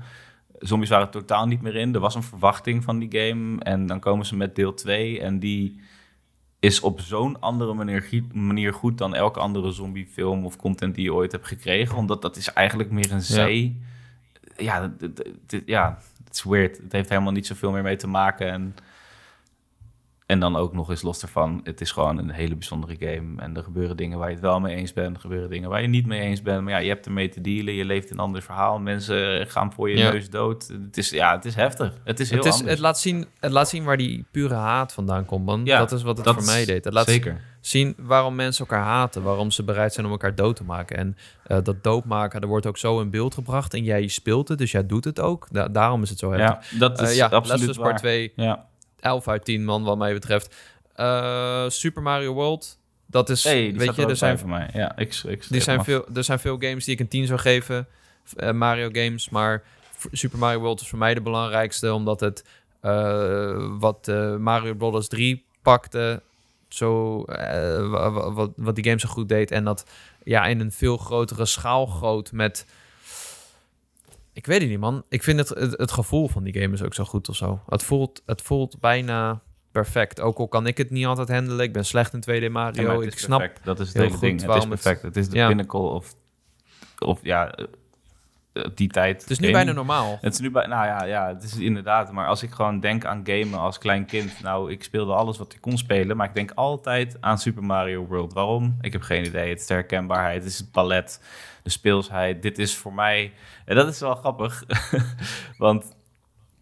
Zombies waren totaal niet meer in. Er was een verwachting van die game. En dan komen ze met deel 2. En die is op zo'n andere manier, manier goed dan elke andere zombiefilm of content die je ooit hebt gekregen. Omdat dat is eigenlijk meer een zee. Ja, ja, ja het is weird. Het heeft helemaal niet zoveel meer mee te maken. En en dan ook nog eens los ervan, het is gewoon een hele bijzondere game. En er gebeuren dingen waar je het wel mee eens bent. Er gebeuren dingen waar je niet mee eens bent. Maar ja, je hebt ermee te dealen. Je leeft een ander verhaal. Mensen gaan voor je neus dood. Het is, ja, het is heftig. Het is heel het is, Het laat, zien, het laat zien waar die pure haat vandaan komt, man. Ja, dat is wat het voor mij deed. Het laat zeker. zien waarom mensen elkaar haten. Waarom ze bereid zijn om elkaar dood te maken. En uh, dat doodmaken, er wordt ook zo in beeld gebracht. En jij speelt het, dus jij doet het ook. daarom is het zo heftig. Ja, dat is uh, ja, absoluut waar. 2. Ja 11 uit 10 man, wat mij betreft. Uh, Super Mario World. Dat is, hey, weet je, er zijn voor mij. Ja, ik, ik, die zijn veel, er zijn veel games die ik een 10 zou geven. Uh, Mario games, maar Super Mario World is voor mij de belangrijkste, omdat het uh, wat Mario Bros 3 pakte, zo, wat, wat die game zo goed deed en dat ja, in een veel grotere schaal groot met ik weet het niet, man. Ik vind het, het, gevoel van die game is ook zo goed of zo. Het voelt, het voelt bijna perfect. Ook al kan ik het niet altijd handelen. Ik ben slecht in 2D Mario. ik snap perfect. Dat is het hele ding. Het is perfect. Het, is de ja. pinnacle of, of ja, eh, die tijd. Het is nu bijna normaal. Het is nu bij, nou ja, ja, het is inderdaad. Maar als ik gewoon denk aan gamen als klein kind. Nou, ik speelde alles wat ik kon spelen. Maar ik denk altijd aan Super Mario World. Waarom? Ik heb geen idee. Het is de herkenbaarheid. Het is het palet. De speelsheid. Dit is voor mij... En dat is wel grappig. Want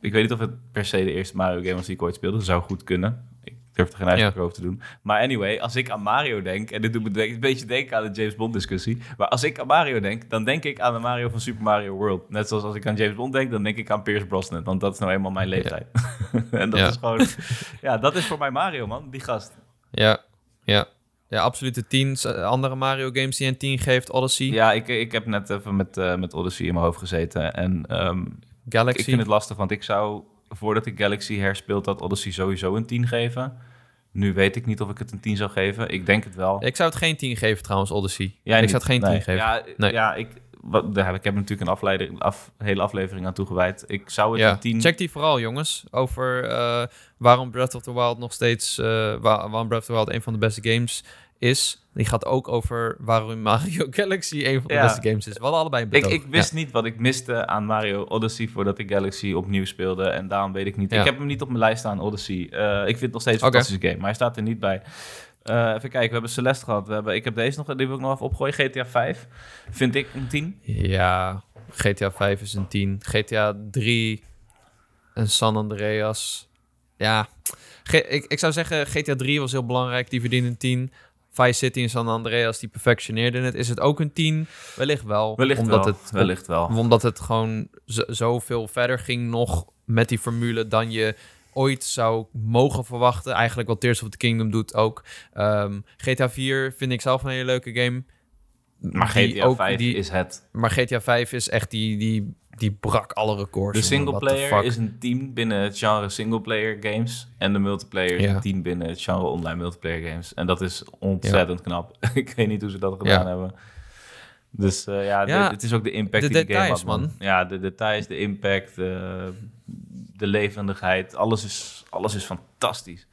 ik weet niet of het per se de eerste Mario game was die ik ooit speelde. Dat zou goed kunnen durf er geen uitspraak over te doen. Maar anyway, als ik aan Mario denk, en dit doet me een beetje denken aan de James Bond discussie. Maar als ik aan Mario denk, dan denk ik aan de Mario van Super Mario World. Net zoals als ik aan James Bond denk, dan denk ik aan Pierce Brosnan. Want dat is nou eenmaal mijn leeftijd. en dat is gewoon, ja, dat is voor mij Mario, man. Die gast. Ja, ja. Ja, absoluut de tien andere Mario games die een 10 geeft. Odyssey. Ja, ik, ik heb net even met, uh, met Odyssey in mijn hoofd gezeten. En um, Galaxy. ik vind het lastig, want ik zou voordat ik Galaxy herspeelt, dat Odyssey sowieso een 10 geven. Nu weet ik niet of ik het een 10 zou geven. Ik denk het wel. Ik zou het geen 10 geven trouwens, Odyssey. Ja, ik zou het geen 10 geven. Ja, nee. ja ik, wat, daar heb ik heb natuurlijk een afleiding, af, hele aflevering aan toegewijd. Ik zou het een 10... Check die vooral, jongens. Over uh, waarom Breath of the Wild nog steeds... Uh, waarom Breath of the Wild een van de beste games is. Die gaat ook over waarom Mario Galaxy een van de beste games is. We hadden allebei een Ik, ik wist niet wat ik miste aan Mario Odyssey voordat ik Galaxy opnieuw speelde. En daarom weet ik niet. Ik heb hem niet op mijn lijst staan, Odyssey. Uh, ik vind het nog steeds een fantastische game, maar hij staat er niet bij. Uh, even kijken, we hebben Celeste gehad. We hebben, ik heb deze nog, die wil ik nog even opgooien. GTA 5 vind ik een 10. Ja, GTA 5 is een 10. GTA 3 en San Andreas. Ja, ik, ik zou zeggen GTA 3 was heel belangrijk. Die verdiende een 10. Vice City en San Andreas, die perfectioneerde het. Is het ook een 10? Wellicht wel. Wellicht omdat wel. Het, Wellicht wel. Omdat het gewoon zoveel verder ging nog met die formule dan je ooit zou mogen verwachten. Eigenlijk wat Tears of the Kingdom doet ook. Um, GTA 4 vind ik zelf een hele leuke game. Maar GTA ook, 5 die, is het. Maar GTA 5 is echt die, die die brak alle records. De singleplayer is een team binnen het genre singleplayer games. En de multiplayer is een team binnen het genre online multiplayer games. En dat is ontzettend knap. ik weet niet hoe ze dat gedaan hebben. Dus uh, ja, het is ook de impact de die de game had, man. Ja, de details, de impact, de, de levendigheid. Alles is, alles is fantastisch.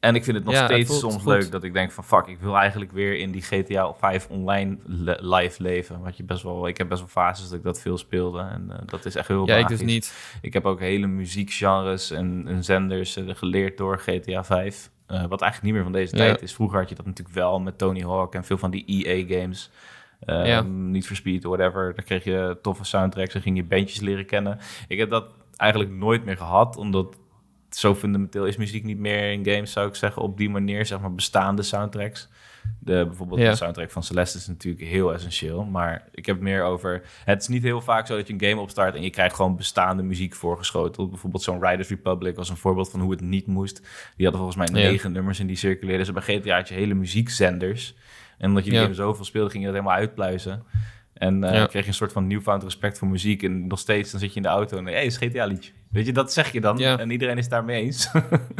En ik vind het nog Ja, steeds soms goed. leuk dat ik denk van fuck, ik wil eigenlijk weer in die GTA 5 online le- live leven. Wat je best wel, ik heb best wel fases dat ik dat veel speelde en eh, dat is echt heel Ja, ik dus niet. Ik heb ook hele muziekgenres en, en zenders eh, geleerd door GTA 5. eh, wat eigenlijk niet meer van deze Ja. tijd is. Vroeger had je dat natuurlijk wel met Tony Hawk en veel van die EA-games. Ja. Niet for Speed, whatever. Daar kreeg je toffe soundtracks en ging je bandjes leren kennen. Ik heb dat eigenlijk nooit meer gehad, omdat zo fundamenteel is muziek niet meer in games, zou ik zeggen, op die manier, zeg maar, bestaande soundtracks. De, bijvoorbeeld Ja. de soundtrack van Celeste is natuurlijk heel essentieel, maar ik heb meer over... Het is niet heel vaak zo dat je een game opstart en je krijgt gewoon bestaande muziek voorgeschoteld. Bijvoorbeeld zo'n Riders Republic was een voorbeeld van hoe het niet moest. Die hadden volgens mij Ja. negen nummers en die circuleerden ze bij GTA had je hele muziekzenders. En omdat je die Ja. game zoveel speelde, ging je dat helemaal uitpluizen. En eh Ja. kreeg je een soort van newfound respect voor muziek. En nog steeds, dan zit je in de auto en hé, hey, is GTA liedje. Weet je, dat zeg je dan. Ja. En iedereen is daarmee eens.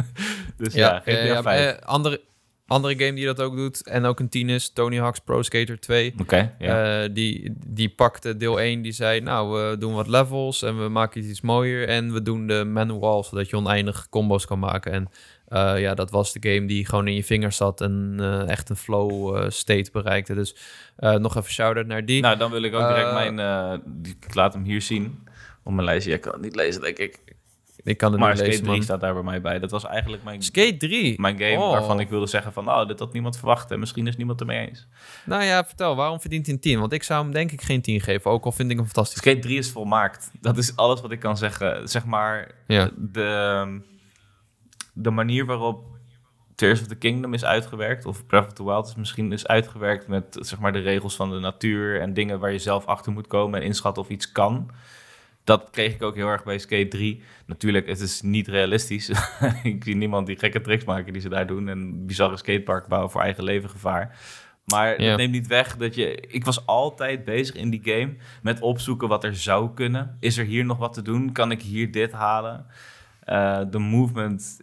dus ja, GTA ja, 5. eh, andere, andere game die dat ook doet en ook een tien is, Tony Hawk's Pro Skater 2. Oké, ja. Eh, die, die pakte deel 1, die zei, nou, we doen wat levels en we maken iets mooier. En we doen de manual, zodat je oneindig combos kan maken. En eh, ja, dat was de game die gewoon in je vingers zat en eh, echt een flow eh, state bereikte. Dus nog even shout-out naar die. nou, dan wil ik ook direct mijn... ik laat hem hier zien. Op mijn lijstje. Ik kan het niet lezen, denk ik. ik kan het Maar niet Skate lezen, 3 man. staat daar bij mij bij. Dat was eigenlijk mijn, Skate 3? mijn game Oh. waarvan ik wilde zeggen van... Oh, dit had niemand verwacht en misschien is niemand ermee eens. Nou ja, vertel, waarom verdient hij een 10? Want ik zou hem denk ik geen 10 geven, ook al vind ik hem fantastisch. Skate 3 is volmaakt. Dat is alles wat ik kan zeggen. Zeg maar, Ja. de, de manier waarop Tears of the Kingdom is uitgewerkt, of Breath of the Wild is misschien is uitgewerkt met zeg maar, de regels van de natuur en dingen waar je zelf achter moet komen en inschatten of iets kan. Dat kreeg ik ook heel erg bij Skate 3. Natuurlijk, het is niet realistisch. ik zie niemand die gekke tricks maken die ze daar doen. En bizarre skatepark bouwen voor eigen leven gevaar. Maar Ja. dat neemt niet weg dat je... Ik was altijd bezig in die game met opzoeken wat er zou kunnen. Is er hier nog wat te doen? Kan ik hier dit halen? Eh, de movement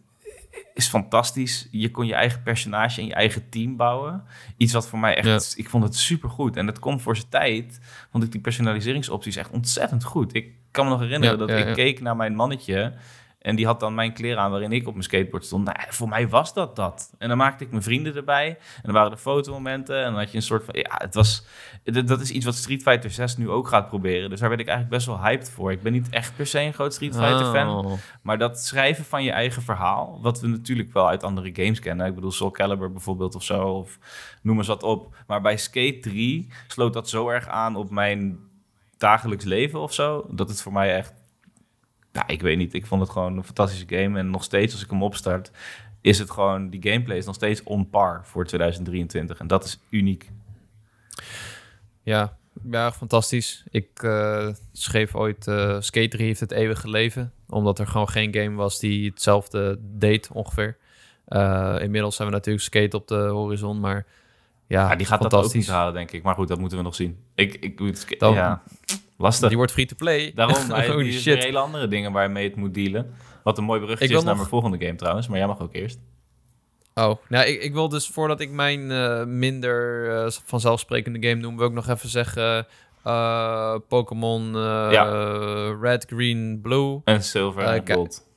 is fantastisch. Je kon je eigen personage en je eigen team bouwen. Iets wat voor mij echt... Ik vond het supergoed. En het komt voor zijn tijd. Vond ik die personaliseringsopties echt ontzettend goed. Ik kan me nog herinneren Ja, dat ik keek naar mijn mannetje... En die had dan mijn kleren aan waarin ik op mijn skateboard stond. Nou, voor mij was dat dat. En dan maakte ik mijn vrienden erbij. En dan waren er fotomomenten. En dan had je een soort van... Ja, het was... Dat is iets wat Street Fighter 6 nu ook gaat proberen. Dus daar ben ik eigenlijk best wel hyped voor. Ik ben niet echt per se een groot Street Fighter fan. Oh. Maar dat schrijven van je eigen verhaal, wat we natuurlijk wel uit andere games kennen. Ik bedoel, Soul Calibur bijvoorbeeld of zo, of noem eens wat op. Maar bij Skate 3 sloot dat zo erg aan op mijn dagelijks leven of zo, dat het voor mij echt... Ja, ik weet niet. Ik vond het gewoon een fantastische game. En nog steeds, als ik hem opstart, is het gewoon... Die gameplay is nog steeds on par voor 2023. En dat is uniek. Ja, ja, fantastisch. Ik eh, schreef ooit, eh Skate 3 heeft het eeuwige leven. Omdat er gewoon geen game was die hetzelfde deed ongeveer. Eh, inmiddels zijn we natuurlijk Skate op de horizon, maar ja, Ja, die gaat dat ook niet halen, denk ik. Maar goed, dat moeten we nog zien. Ik, ik, ik, Dan- ja, lastig. Die wordt free-to-play. Daarom, hij die shit. hele andere dingen waar je mee het moet dealen. Wat een mooi bruggetje is naar nog- mijn volgende game trouwens. Maar jij mag ook eerst. Oh, nou, ik, ik wil dus voordat ik mijn eh, minder eh, vanzelfsprekende game noem, wil ik nog even zeggen: eh, Pokémon Red, Green, Blue En Silver en. Gold.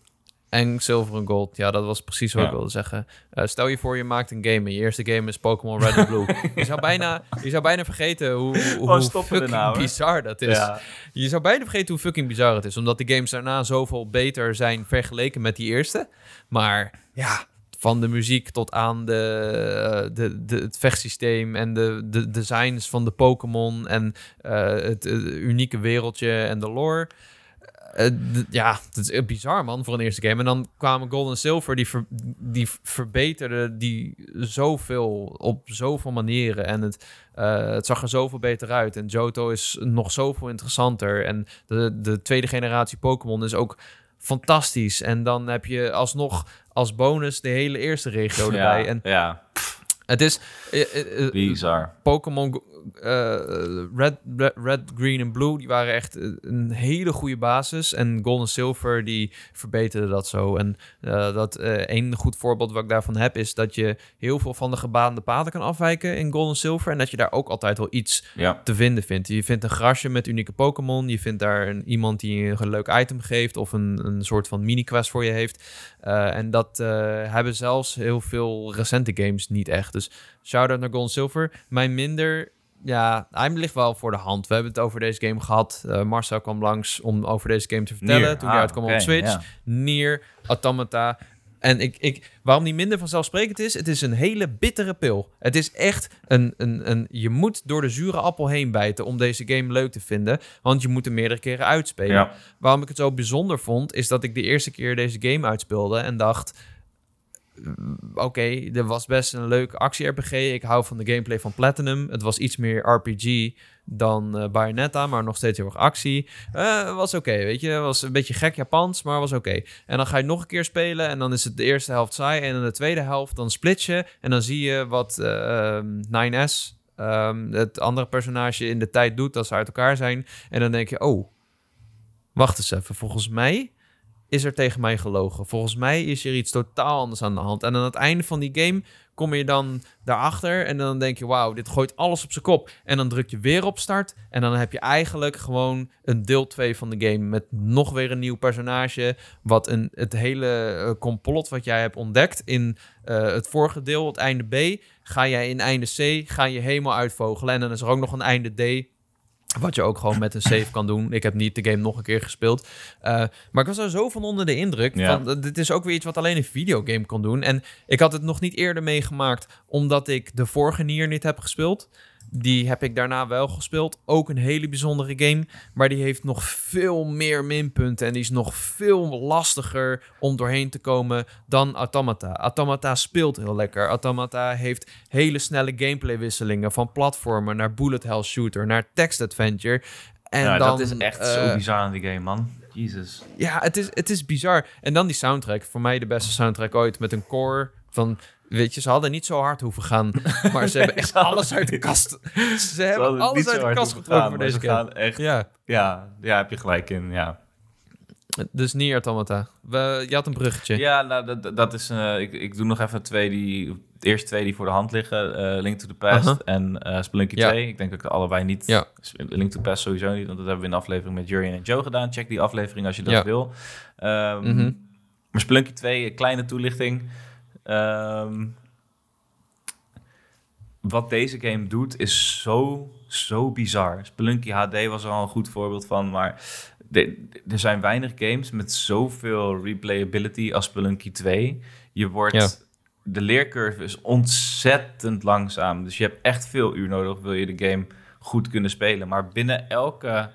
En Silver en Gold. Ja, dat was precies wat Ja. ik wilde zeggen. Eh, stel je voor, je maakt een game en je eerste game is Pokémon Red en Blue. je, zou bijna, je zou bijna vergeten hoe, hoe stoppen fucking erna, hoor. bizar dat is. Ja. Je zou bijna vergeten hoe fucking bizar het is. Omdat de games daarna zoveel beter zijn vergeleken met die eerste. Maar ja, van de muziek tot aan de, de, de, het vechtsysteem en de, de designs van de Pokémon en eh, het, eh, unieke wereldje en de lore. Eh, ja, het is bizar man voor een eerste game. En dan kwamen Gold en Silver, die, ver, die verbeterden die zoveel op zoveel manieren. En het, eh, het zag er zoveel beter uit. En Johto is nog zoveel interessanter. En de, de tweede generatie Pokémon is ook fantastisch. En dan heb je alsnog als bonus de hele eerste regio erbij. Ja, En ja. Het is... eh, Bizar. Pokémon eh, Red, Red, Red, Green en Blue, die waren echt eh, een hele goede basis. En Gold en Silver, die verbeterde dat zo. En eh dat één goed voorbeeld wat ik daarvan heb, is dat je heel veel van de gebaande paden kan afwijken in Gold en Silver. En dat je daar ook altijd wel iets Ja. te vinden vindt. Je vindt een grasje met unieke Pokémon. Je vindt daar een, iemand die je een leuk item geeft of een, een soort van mini-quest voor je heeft. En dat hebben zelfs heel veel recente games niet echt. Dus shout-out naar Gold en Silver. Mijn minder... Ja, hij ligt wel voor de hand. We hebben het over deze game gehad. Eh, Marcel kwam langs om over deze game te vertellen. Nier. Toen hij Ah, uitkwam op Switch. ja. Nier, Automata. En ik, ik, waarom die minder vanzelfsprekend is, het is een hele bittere pil. Het is echt een, een, een... Je moet door de zure appel heen bijten om deze game leuk te vinden. Want je moet hem meerdere keren uitspelen. Ja. Waarom ik het zo bijzonder vond, is dat ik de eerste keer deze game uitspeelde en dacht... "Mm, Oké, er was best een leuke actie-RPG. Ik hou van de gameplay van Platinum. Het was iets meer RPG dan eh, Bayonetta, maar nog steeds heel erg actie. Eh, was oké, weet je. Was een beetje gek Japans, maar was oké. En dan ga je nog een keer spelen en dan is het de eerste helft saai. En in de tweede helft dan split je en dan zie je wat eh, ehm, 9S, ehm, het andere personage, in de tijd doet als ze uit elkaar zijn. En dan denk je, oh, wacht eens even. Volgens mij is er tegen mij gelogen. Volgens mij is er iets totaal anders aan de hand. En aan het einde van die game kom je dan daarachter en dan denk je, wauw, dit gooit alles op zijn kop. En dan druk je weer op start en dan heb je eigenlijk gewoon een deel 2 van de game met nog weer een nieuw personage, wat een, het hele eh, complot wat jij hebt ontdekt in eh, het vorige deel, het einde B, ga jij in einde C, ga je helemaal uitvogelen. En dan is er ook nog een einde D, wat je ook gewoon met een save kan doen. Ik heb niet de game nog een keer gespeeld. Uh, maar ik was er zo van onder de indruk. Ja. Van, dit is ook weer iets wat alleen een videogame kan doen. En ik had het nog niet eerder meegemaakt... omdat ik de vorige Nier niet heb gespeeld. Die heb ik daarna wel gespeeld. Ook een hele bijzondere game. Maar die heeft nog veel meer minpunten. En die is nog veel lastiger om doorheen te komen dan Automata. Automata speelt heel lekker. Automata heeft hele snelle gameplaywisselingen. Van platformer naar bullet hell shooter naar text adventure. En ja, dan, dat is echt eh, zo bizar aan die game, man. Jezus. ja, het is, het is bizar. En dan die soundtrack. Voor mij de beste soundtrack ooit. Met een core van... Weet je, ze hadden niet zo hard hoeven gaan. Maar ze hebben echt alles uit de kast... Ze hebben alles uit de kast getrokken voor deze gaan echt... Ja, Ja, ja, heb je gelijk in, ja. dus Nier Automata. We, je had een bruggetje. Ja, nou, dat, dat is... eh, ik, ik doe nog even twee die... De eerste twee die voor de hand liggen. eh, Link to the Past en eh Spelunky Ja. 2. Ik denk dat ik allebei niet... Ja. Link to the Past sowieso niet, want dat hebben we in de aflevering met Jurien en Joe gedaan. Check die aflevering als je dat Ja. wil. Ehm, Mhm. Maar Spelunky 2, een kleine toelichting. Ehm, wat deze game doet is zo, zo bizar. Spelunky HD was er al een goed voorbeeld van, maar er zijn weinig games met zoveel replayability als Spelunky 2. Je wordt... Ja. De leercurve is ontzettend langzaam. Dus je hebt echt veel uur nodig wil je de game goed kunnen spelen. Maar binnen elke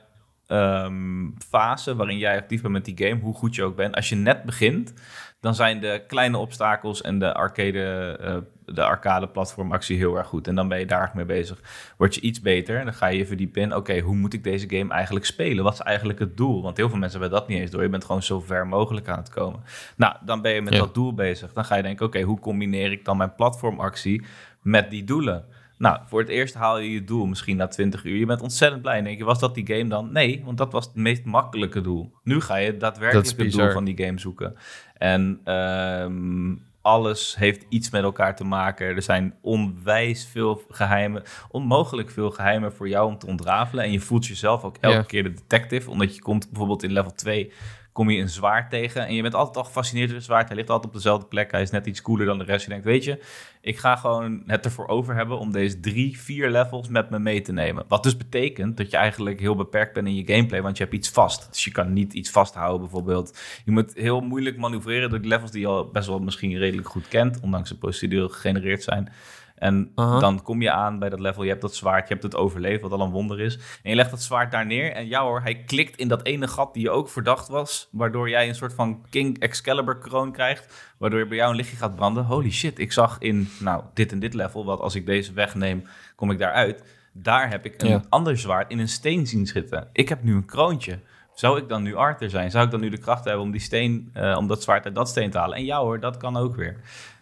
ehm, fase waarin jij actief bent met die game, hoe goed je ook bent, als je net begint, dan zijn de kleine obstakels en de arcade, eh, de arcade platformactie heel erg goed. En dan ben je daar mee bezig. Word je iets beter, dan ga je je verdiepen in, oké, hoe moet ik deze game eigenlijk spelen? Wat is eigenlijk het doel? Want heel veel mensen hebben dat niet eens door. Je bent gewoon zo ver mogelijk aan het komen. Nou, dan ben je met Ja. dat doel bezig. Dan ga je denken, oké, hoe combineer ik dan mijn platformactie met die doelen? Nou, voor het eerst haal je je doel misschien na 20 uur. Je bent ontzettend blij. Denk je, was dat die game dan? Nee, want dat was het meest makkelijke doel. Nu ga je het is bizar. doel van die game zoeken. En ehm, alles heeft iets met elkaar te maken. Er zijn onwijs veel geheimen, onmogelijk veel geheimen voor jou om te ontrafelen. En je voelt jezelf ook elke keer de detective, omdat je komt bijvoorbeeld in level 2 kom je een zwaard tegen en je bent altijd al gefascineerd door het zwaard. Hij ligt altijd op dezelfde plek. Hij is net iets cooler dan de rest. Je denkt, weet je, ik ga gewoon het ervoor over hebben om deze drie, vier levels met me mee te nemen. Wat dus betekent dat je eigenlijk heel beperkt bent in je gameplay, want je hebt iets vast. Dus je kan niet iets vasthouden bijvoorbeeld. Je moet heel moeilijk manoeuvreren door de levels die je al best wel misschien redelijk goed kent, ondanks de procedure gegenereerd zijn. En Aha. dan kom je aan bij dat level, je hebt dat zwaard, je hebt het overleefd, wat al een wonder is. En je legt dat zwaard daar neer en ja hoor, hij klikt in dat ene gat die je ook verdacht was, waardoor jij een soort van King Excalibur kroon krijgt, waardoor je bij jou een lichtje gaat branden. Holy shit, ik zag in, nou, dit en dit level, wat als ik deze wegneem, kom ik daaruit. Daar heb ik een Ja. ander zwaard in een steen zien zitten. Ik heb nu een kroontje. Zou ik dan nu Arthur zijn? Zou ik dan nu de kracht hebben om die steen, eh, om dat zwaard uit dat steen te halen? En ja hoor, dat kan ook weer.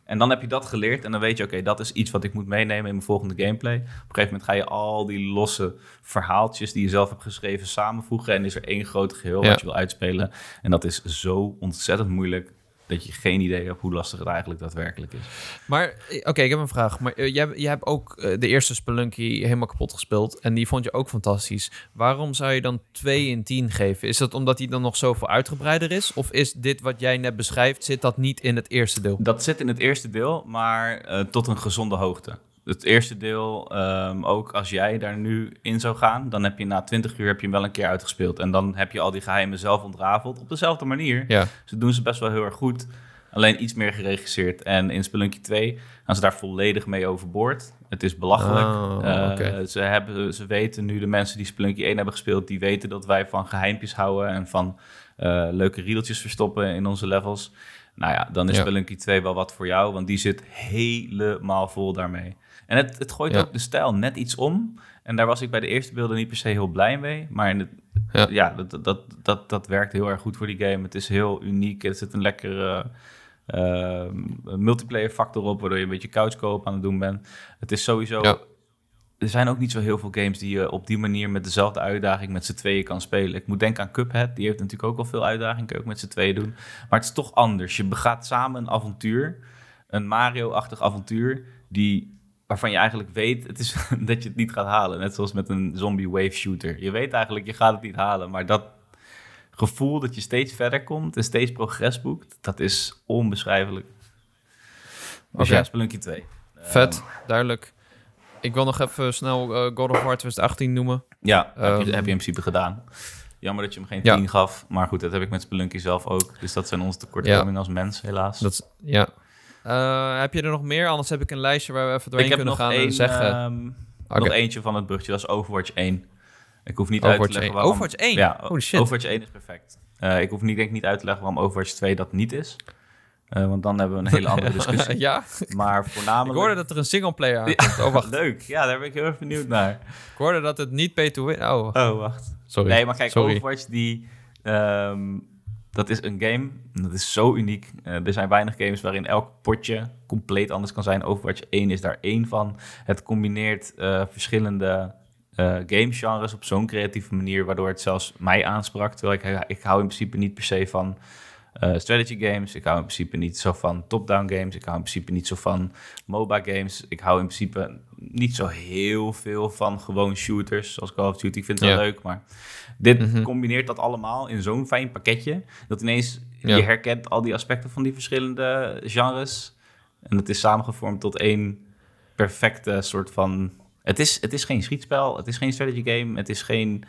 En dan heb je dat geleerd en dan weet je, oké, dat is iets wat ik moet meenemen in mijn volgende gameplay. Op een gegeven moment ga je al die losse verhaaltjes die je zelf hebt geschreven samenvoegen en is er één groot geheel Ja. wat je wil uitspelen. En dat is zo ontzettend moeilijk dat je geen idee hebt hoe lastig het eigenlijk daadwerkelijk is. Maar, eh, oké, ik heb een vraag. Maar eh, jij, jij hebt ook eh, de eerste Spelunky helemaal kapot gespeeld. En die vond je ook fantastisch. Waarom zou je dan 2 in 10 geven? Is dat omdat die dan nog zoveel uitgebreider is? Of is dit wat jij net beschrijft, zit dat niet in het eerste deel? Dat zit in het eerste deel, maar tot een gezonde hoogte. Het eerste deel, ehm, ook als jij daar nu in zou gaan, dan heb je na 20 uur heb je hem wel een keer uitgespeeld. En dan heb je al die geheimen zelf ontrafeld op dezelfde manier. Ja, Ze doen ze best wel heel erg goed, alleen iets meer geregisseerd. En in Spelunky 2 gaan ze daar volledig mee overboord. Het is belachelijk. Oh, Eh, ze, hebben, ze weten nu, de mensen die Spelunky 1 hebben gespeeld, die weten dat wij van geheimpjes houden en van eh, leuke riedeltjes verstoppen in onze levels. Nou ja, dan is Ja. Spelunky 2 wel wat voor jou, want die zit helemaal vol daarmee. En het, het gooit Ja. ook de stijl net iets om. En daar was ik bij de eerste beelden niet per se heel blij mee. Maar in het, Ja. ja, dat, dat, dat, dat werkt heel erg goed voor die game. Het is heel uniek. Er zit een lekkere eh, multiplayer factor op, waardoor je een beetje couchcoop aan het doen bent. Het is sowieso... Ja. Er zijn ook niet zo heel veel games die je op die manier met dezelfde uitdaging met z'n tweeën kan spelen. Ik moet denken aan Cuphead, die heeft natuurlijk ook al veel uitdaging, kun je ook met z'n tweeën doen. Maar het is toch anders. Je begaat samen een avontuur, een Mario-achtig avontuur, die, waarvan je eigenlijk weet het is, dat je het niet gaat halen. Net zoals met een zombie wave shooter. Je weet eigenlijk, je gaat het niet halen, maar dat gevoel dat je steeds verder komt en steeds progress boekt, dat is onbeschrijfelijk. Dus Oké. ja, Spelunky 2. vet, duidelijk. Ik wil nog even snel eh, God of War 2018 noemen. Ja, heb, je, Ehm, heb je in principe gedaan. Jammer dat je hem geen Ja. 10 gaf. Maar goed, dat heb ik met Spelunky zelf ook. Dus dat zijn onze tekortkomingen als mens, helaas. Dat, ja. Eh, heb je er nog meer? Anders heb ik een lijstje waar we even doorheen ik kunnen nog, gaan en één, zeggen. ehm, Oké. nog eentje van het brugje. Dat is Overwatch 1. Ik hoef niet uit te leggen 1. waarom... Overwatch 1? Ja, Holy shit. Overwatch 1 is perfect. Eh, ik hoef niet, denk ik niet uit te leggen waarom Overwatch 2 dat niet is. Eh, want dan hebben we een hele andere discussie. ja, Maar ik voornamelijk... hoorde dat er een singleplayer aankomt. Oh, wacht. Leuk. Ja, daar ben ik heel erg benieuwd naar. Ik hoorde dat het niet pay to win... Oh, Oh, wacht. sorry. Nee, maar kijk, Sorry. Overwatch, die, ehm, dat is een game, dat is zo uniek. Eh, er zijn weinig games waarin elk potje compleet anders kan zijn. Overwatch 1 is daar één van. Het combineert eh, verschillende eh gamegenres op zo'n creatieve manier, waardoor het zelfs mij aansprak. Terwijl ik, ik hou in principe niet per se van eh, strategy games. Ik hou in principe niet zo van top-down games. Ik hou in principe niet zo van MOBA games. Ik hou in principe niet zo heel veel van gewoon shooters, zoals Call of Duty. Ik vind het wel leuk, maar dit Mhm. combineert dat allemaal in zo'n fijn pakketje, dat ineens Ja. je herkent al die aspecten van die verschillende genres. En het is samengevormd tot één perfecte soort van... Het is, het is geen schietspel, het is geen strategy game, het is geen...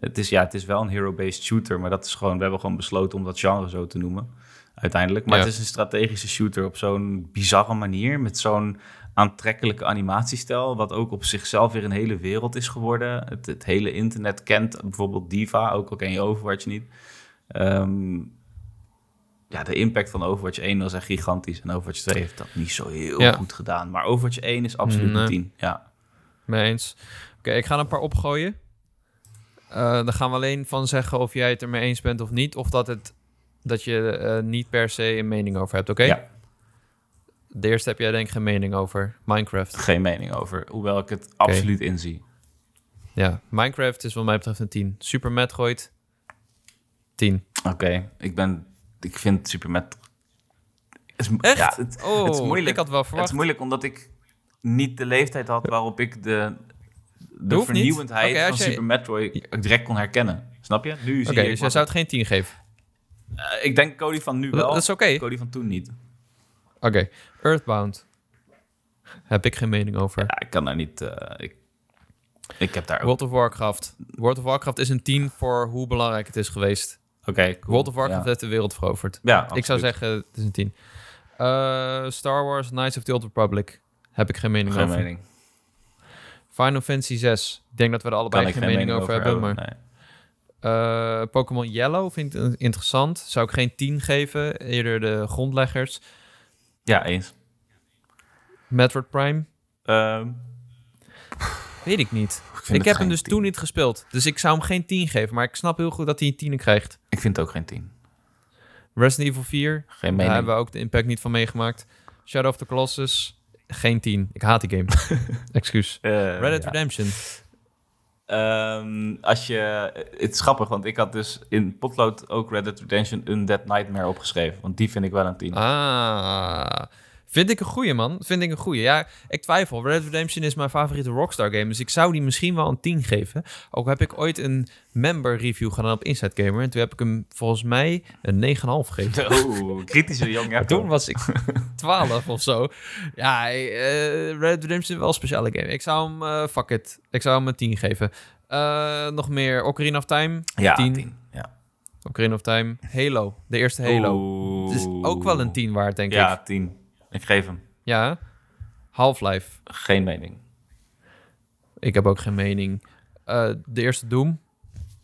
Het is, ja, het is wel een hero-based shooter, maar dat is gewoon... We hebben gewoon besloten om dat genre zo te noemen, uiteindelijk. Maar Ja. het is een strategische shooter op zo'n bizarre manier, met zo'n aantrekkelijke animatiestijl, wat ook op zichzelf weer een hele wereld is geworden. Het, het hele internet kent bijvoorbeeld Diva, ook al ken je Overwatch niet. Ehm, ja, de impact van Overwatch 1 was echt gigantisch. En Overwatch 2 heeft dat niet zo heel Ja. goed gedaan. Maar Overwatch 1 is absoluut Nee. een 10. Ja. Mee eens. Oké, ik ga er een paar opgooien. Eh, dan gaan we alleen van zeggen of jij het ermee eens bent of niet. Of dat, het, dat je eh, niet per se een mening over hebt, oké? Ja. De eerste heb jij denk ik geen mening over. Minecraft. Geen mening over. Hoewel ik het absoluut inzie. Ja, Minecraft is wat mij betreft een 10. Super Metroid, 10. Oké, ik ben... Ik vind Super. Het is, Echt? Ja, het, Oh, het is moeilijk. ik had wel Het verwacht. is moeilijk omdat ik niet de leeftijd had waarop ik de, de vernieuwendheid van jij- Super Metroid direct kon herkennen. Snap je? Nu zie Oké, je... dus jij zou het geen 10 geven. Eh, ik denk Cody van nu wel. dat is oké. Cody van toen niet. Oké, Earthbound. Heb ik geen mening over. Ja, ik kan daar niet... eh, ik, ik heb daar ook... World of Warcraft. World of Warcraft is een 10 voor hoe belangrijk het is geweest. Oké, cool. World of Warcraft Ja. heeft de wereld veroverd. Ja, Ik zou zeggen, het is een 10. Eh, Star Wars Knights of the Old Republic. Heb ik geen mening Geen over. mening. Final Fantasy 6. Ik denk dat we er allebei geen, mening, over hebben. Maar nee. Eh, Pokémon Yellow vind ik interessant. Zou ik geen 10 geven. Eerder de grondleggers. Ja, eens. Metroid Prime. Ehm, Weet ik niet. ik heb hem dus 10. toen niet gespeeld. Dus ik zou hem geen 10 geven. Maar ik snap heel goed dat hij een 10 krijgt. Ik vind het ook geen 10. Resident Evil 4. Geen Daar hebben we ook de impact niet van meegemaakt. Shadow of the Colossus, geen 10. Ik haat die game. Excuus. Eh, Red Dead ja. Redemption. Ehm, als je, het is grappig, want ik had dus in Potlood ook Red Dead Redemption Undead Nightmare opgeschreven. Want die vind ik wel een 10. Ah, vind ik een goeie, man. Vind ik een goeie. Ja, ik twijfel. Red Dead Redemption is mijn favoriete Rockstar game. Dus ik zou die misschien wel een 10 geven. Ook heb ik ooit een member review gedaan op Inside Gamer. En toen heb ik hem volgens mij een 9,5 gegeven. Oh, kritische jong. Ja, Toen was ik 12 of zo. Ja, eh, Red Redemption is wel een speciale game. Ik zou hem, eh, fuck it. Ik zou hem een 10 geven. Eh, nog meer Ocarina of Time. ja 10. 10. Ja. Ocarina of Time. Halo. De eerste Halo. Oeh. Het is ook wel een 10 waard, denk Ja, ik. 10. Ik geef hem. Ja. Half-Life. Geen mening. Ik heb ook geen mening. Eh, de eerste Doom.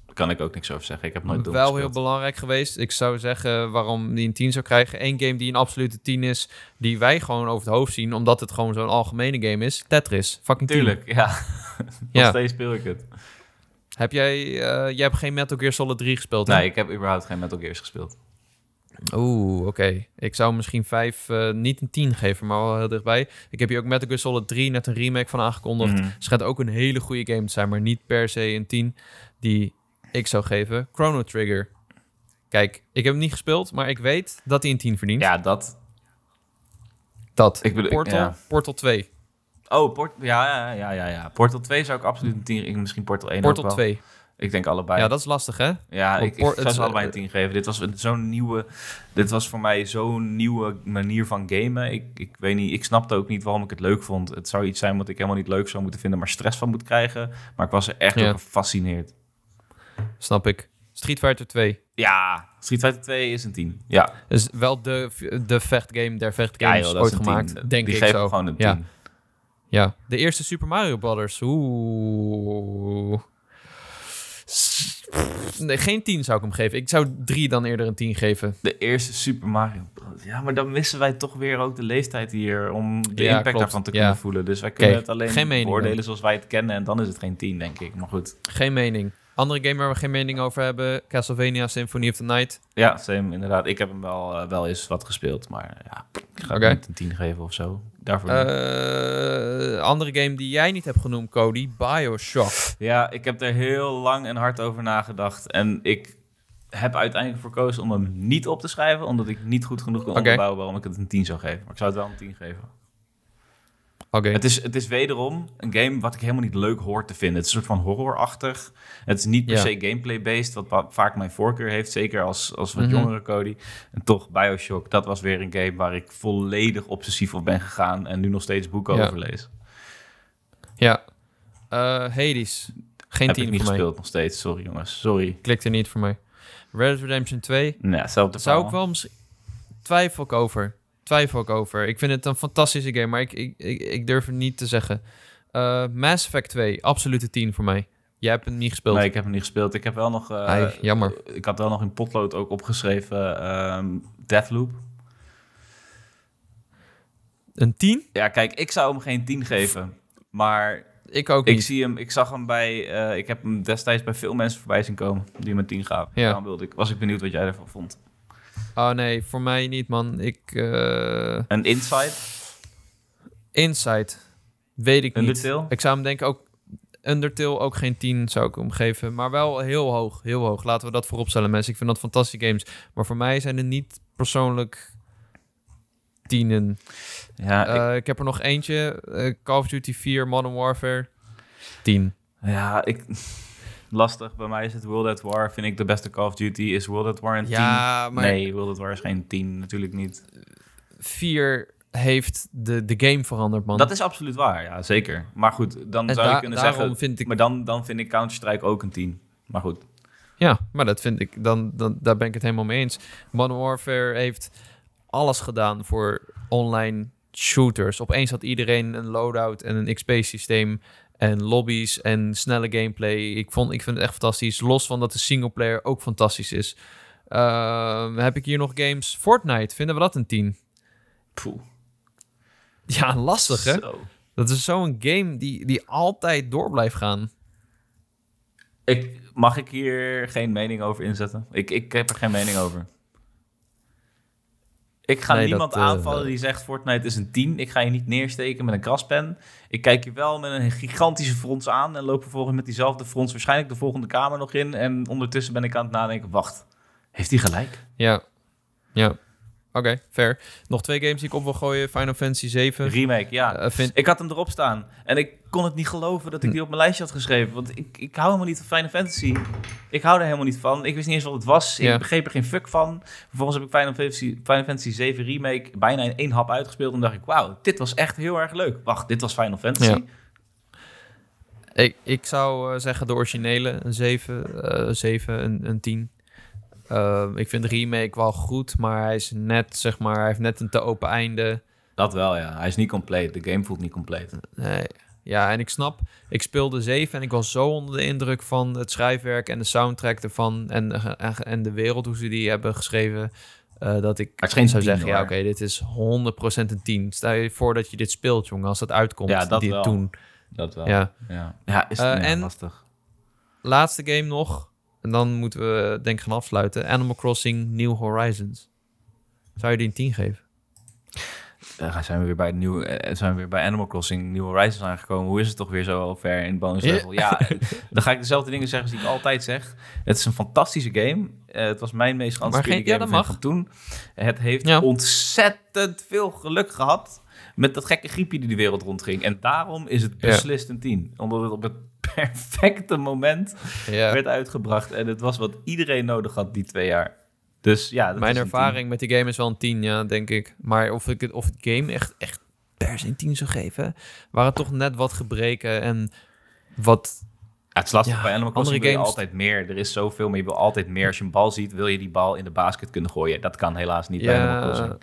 Daar kan ik ook niks over zeggen. Ik heb nooit Doom wel gespeeld. heel belangrijk geweest. Ik zou zeggen waarom die een 10 zou krijgen. Eén game die een absolute 10 is, die wij gewoon over het hoofd zien, omdat het gewoon zo'n algemene game is. Tetris. Fucking 10. Tuurlijk, ja. Nog Ja. steeds speel ik het. Heb jij, eh, jij hebt geen Metal Gear Solid 3 gespeeld, hè? Nee, ik heb überhaupt geen Metal Gears gespeeld. Oeh, oké. Ik zou misschien 5, eh, niet een 10 geven, maar wel heel dichtbij. Ik heb hier ook Metal Gear Solid 3 net een remake van aangekondigd. Mhm. Schijnt ook een hele goede game te zijn, maar niet per se een 10 die ik zou geven. Chrono Trigger. Kijk, ik heb hem niet gespeeld, maar ik weet dat hij een 10 verdient. Ja, dat. Dat. Ik bedoel- Portal, ja. Portal 2. Oh, Port ja, ja, ja, ja, ja. Portal 2 zou ik absoluut een 10 ik- Misschien Portal 1 Portal ook wel. 2. Ik denk allebei. Ja, dat is lastig, hè? Ja, ik, ik zou ze allebei een eh, 10 geven. Dit was zo'n nieuwe... Dit was voor mij zo'n nieuwe manier van gamen. Ik, ik weet niet... Ik snapte ook niet waarom ik het leuk vond. Het zou iets zijn wat ik helemaal niet leuk zou moeten vinden... maar stress van moet krijgen. Maar ik was er echt Ja. door gefascineerd. Snap ik. Street Fighter 2. Ja, Street Fighter 2 is een 10. Ja, is wel de, de vechtgame der ja vechtgames dat ooit een gemaakt, 10. denk Die ik geven zo. gewoon een 10. Ja. Ja, de eerste Super Mario Brothers. Oeh. Nee, geen 10 zou ik hem geven. Ik zou 3 dan eerder een 10 geven. De eerste Super Mario Bros. Ja, maar dan missen wij toch weer ook de leeftijd hier... om de Ja, impact klopt. daarvan te Ja. kunnen voelen. Dus wij kunnen het alleen geen mening beoordelen zoals wij het kennen... en dan is het geen 10, denk ik. Maar goed. Geen mening. Andere game waar we geen mening over hebben. Castlevania Symphony of the Night. Ja, same, inderdaad. Ik heb hem wel, eh, wel eens wat gespeeld, maar ja, ik ga hem niet een 10 geven of zo. Daarvoor. Eh, andere game die jij niet hebt genoemd, Cody. Bioshock. Ja, ik heb er heel lang en hard over nagedacht. En ik heb uiteindelijk voor gekozen om hem niet op te schrijven, omdat ik niet goed genoeg kon Oké. onderbouwen waarom ik het een 10 zou geven. Maar ik zou het wel een 10 geven. Het, is, het is wederom een game wat ik helemaal niet leuk hoor te vinden. Het is een soort van horrorachtig. Het is niet per Ja. se gameplay-based, wat wa- vaak mijn voorkeur heeft. Zeker als, als wat Mhm. jongere Cody. En toch, Bioshock, dat was weer een game waar ik volledig obsessief op ben gegaan. En nu nog steeds boeken Ja. over lees. Ja. Eh, Hades. Geen Heb 10 ik niet mij. gespeeld nog steeds. Sorry jongens, sorry. Klikt er niet voor mij. Red Dead Redemption 2. Nee, hetzelfde Zou ik wel misschien... Twijfel ik over. Twijfel ik over. Ik vind het een fantastische game, maar ik, ik, ik, ik durf het niet te zeggen. Eh, Mass Effect 2, absolute 10 voor mij. Jij hebt het niet gespeeld. Nee, ik heb hem niet gespeeld. Ik heb wel nog... eh, Ai, jammer. Ik had wel nog in potlood ook opgeschreven ehm Deathloop. Een 10? Ja, kijk, ik zou hem geen 10 geven. Maar Ik ook Ik zie hem, ik zag hem bij, eh, ik heb hem destijds bij veel mensen voorbij zien komen die hem een 10 gaven. Ja. Daarom wilde ik, was ik benieuwd wat jij ervan vond. Oh nee, voor mij niet, man. Ik... eh Een Inside, Insight. Weet ik niet. Ik zou hem denk ik ook... Undertale ook geen 10 zou ik hem geven. Maar wel heel hoog. Heel hoog. Laten we dat vooropstellen, mensen. Ik vind dat fantastische games. Maar voor mij zijn er niet persoonlijk tienen. Ja, ik, Eh, ik heb er nog eentje. eh, Call of Duty 4 Modern Warfare. 10. ja, ik, lastig. Bij mij is het World at War, vind ik de beste Call of Duty. Is World at War een 10? Ja, maar Nee, World at War is geen 10, natuurlijk niet. 4 heeft de, de game veranderd, man. Dat is absoluut waar, ja, zeker. Maar goed, dan en zou je kunnen zeggen... vind ik... Maar dan, dan vind ik Counter-Strike ook een 10. Maar goed. Ja, maar dat vind ik... Dan, dan, daar ben ik het helemaal mee eens. Modern Warfare heeft alles gedaan voor online shooters. Opeens had iedereen een loadout en een XP-systeem... en lobby's en snelle gameplay. Ik, vond, ik vind het echt fantastisch. Los van dat de singleplayer ook fantastisch is. Ehm, heb ik hier nog games? Fortnite, vinden we dat een 10? Poeh. Ja, lastig hè? Zo. Dat is zo'n game die, die altijd door blijft gaan. Ik, mag ik hier geen mening over inzetten? Ik, ik heb er geen mening over. Ik ga Nee, niemand dat, eh, aanvallen die zegt Fortnite is een 10. Ik ga je niet neersteken met een kraspen. Ik kijk je wel met een gigantische frons aan en loop vervolgens met diezelfde frons waarschijnlijk de volgende kamer nog in. En ondertussen ben ik aan het nadenken, wacht, heeft hij gelijk? Ja. Ja. Oké, fair. Nog twee games die ik op wil gooien. Final Fantasy 7. Remake, ja. Eh, vind, Ik had hem erop staan en ik kon het niet geloven dat ik die op mijn lijstje had geschreven. Want ik, ik hou helemaal niet van Final Fantasy. Ik hou er helemaal niet van. Ik wist niet eens wat het was. Ik begreep er geen fuck van. Vervolgens heb ik Final Fantasy, Final Fantasy 7 Remake bijna in één hap uitgespeeld. En dacht ik, wauw, dit was echt heel erg leuk. Wacht, dit was Final Fantasy? Ja. ik, ik zou eh, zeggen de originele, een 7, eh 7 een, een 10. Eh, ik vind de remake wel goed, maar hij is net, zeg maar, hij heeft net een te open einde. Dat wel, ja. Hij is niet compleet. De game voelt niet compleet. Nee. Ja, en ik snap, ik speelde 7 en ik was zo onder de indruk van het schrijfwerk en de soundtrack ervan en, en, en de wereld, hoe ze die hebben geschreven, eh, dat ik het is geen zou 10, zeggen, ja oké, dit is 100% een 10. Stel je voor dat je dit speelt, jongen, als dat uitkomt. Ja, dat dit wel. toen. Dat wel. Ja. ja. ja is ja, en- lastig. Laatste game nog, en dan moeten we denk ik gaan afsluiten. Animal Crossing New Horizons. Zou je die een 10 geven? Uh, zijn we weer bij nieuw, eh, zijn we weer bij Animal Crossing New Horizons aangekomen. Hoe is het toch weer zo ver in bonus Ja. level? Ja, eh, dan ga ik dezelfde dingen zeggen die ik altijd zeg. Het is een fantastische game. Eh, het was mijn meest geanticipeerde geen- ja, game dat van toen. Het heeft Ja. ontzettend veel geluk gehad met dat gekke griepje die de wereld rondging. En daarom is het Ja. beslist een 10. Omdat het op het perfecte moment Ja. werd uitgebracht. En het was wat iedereen nodig had die twee jaar. Dus ja, dat Mijn ervaring met die game is wel een 10, ja, denk ik. Maar of ik het, of het game echt, echt per se een 10 zou geven, waren toch net wat gebreken en wat... Ja, het is lastig Ja, bij Animal Crossing wil je games- altijd meer. Er is zoveel, maar je wil altijd meer. Als je een bal ziet, wil je die bal in de basket kunnen gooien. Dat kan helaas niet bij Animal Crossing.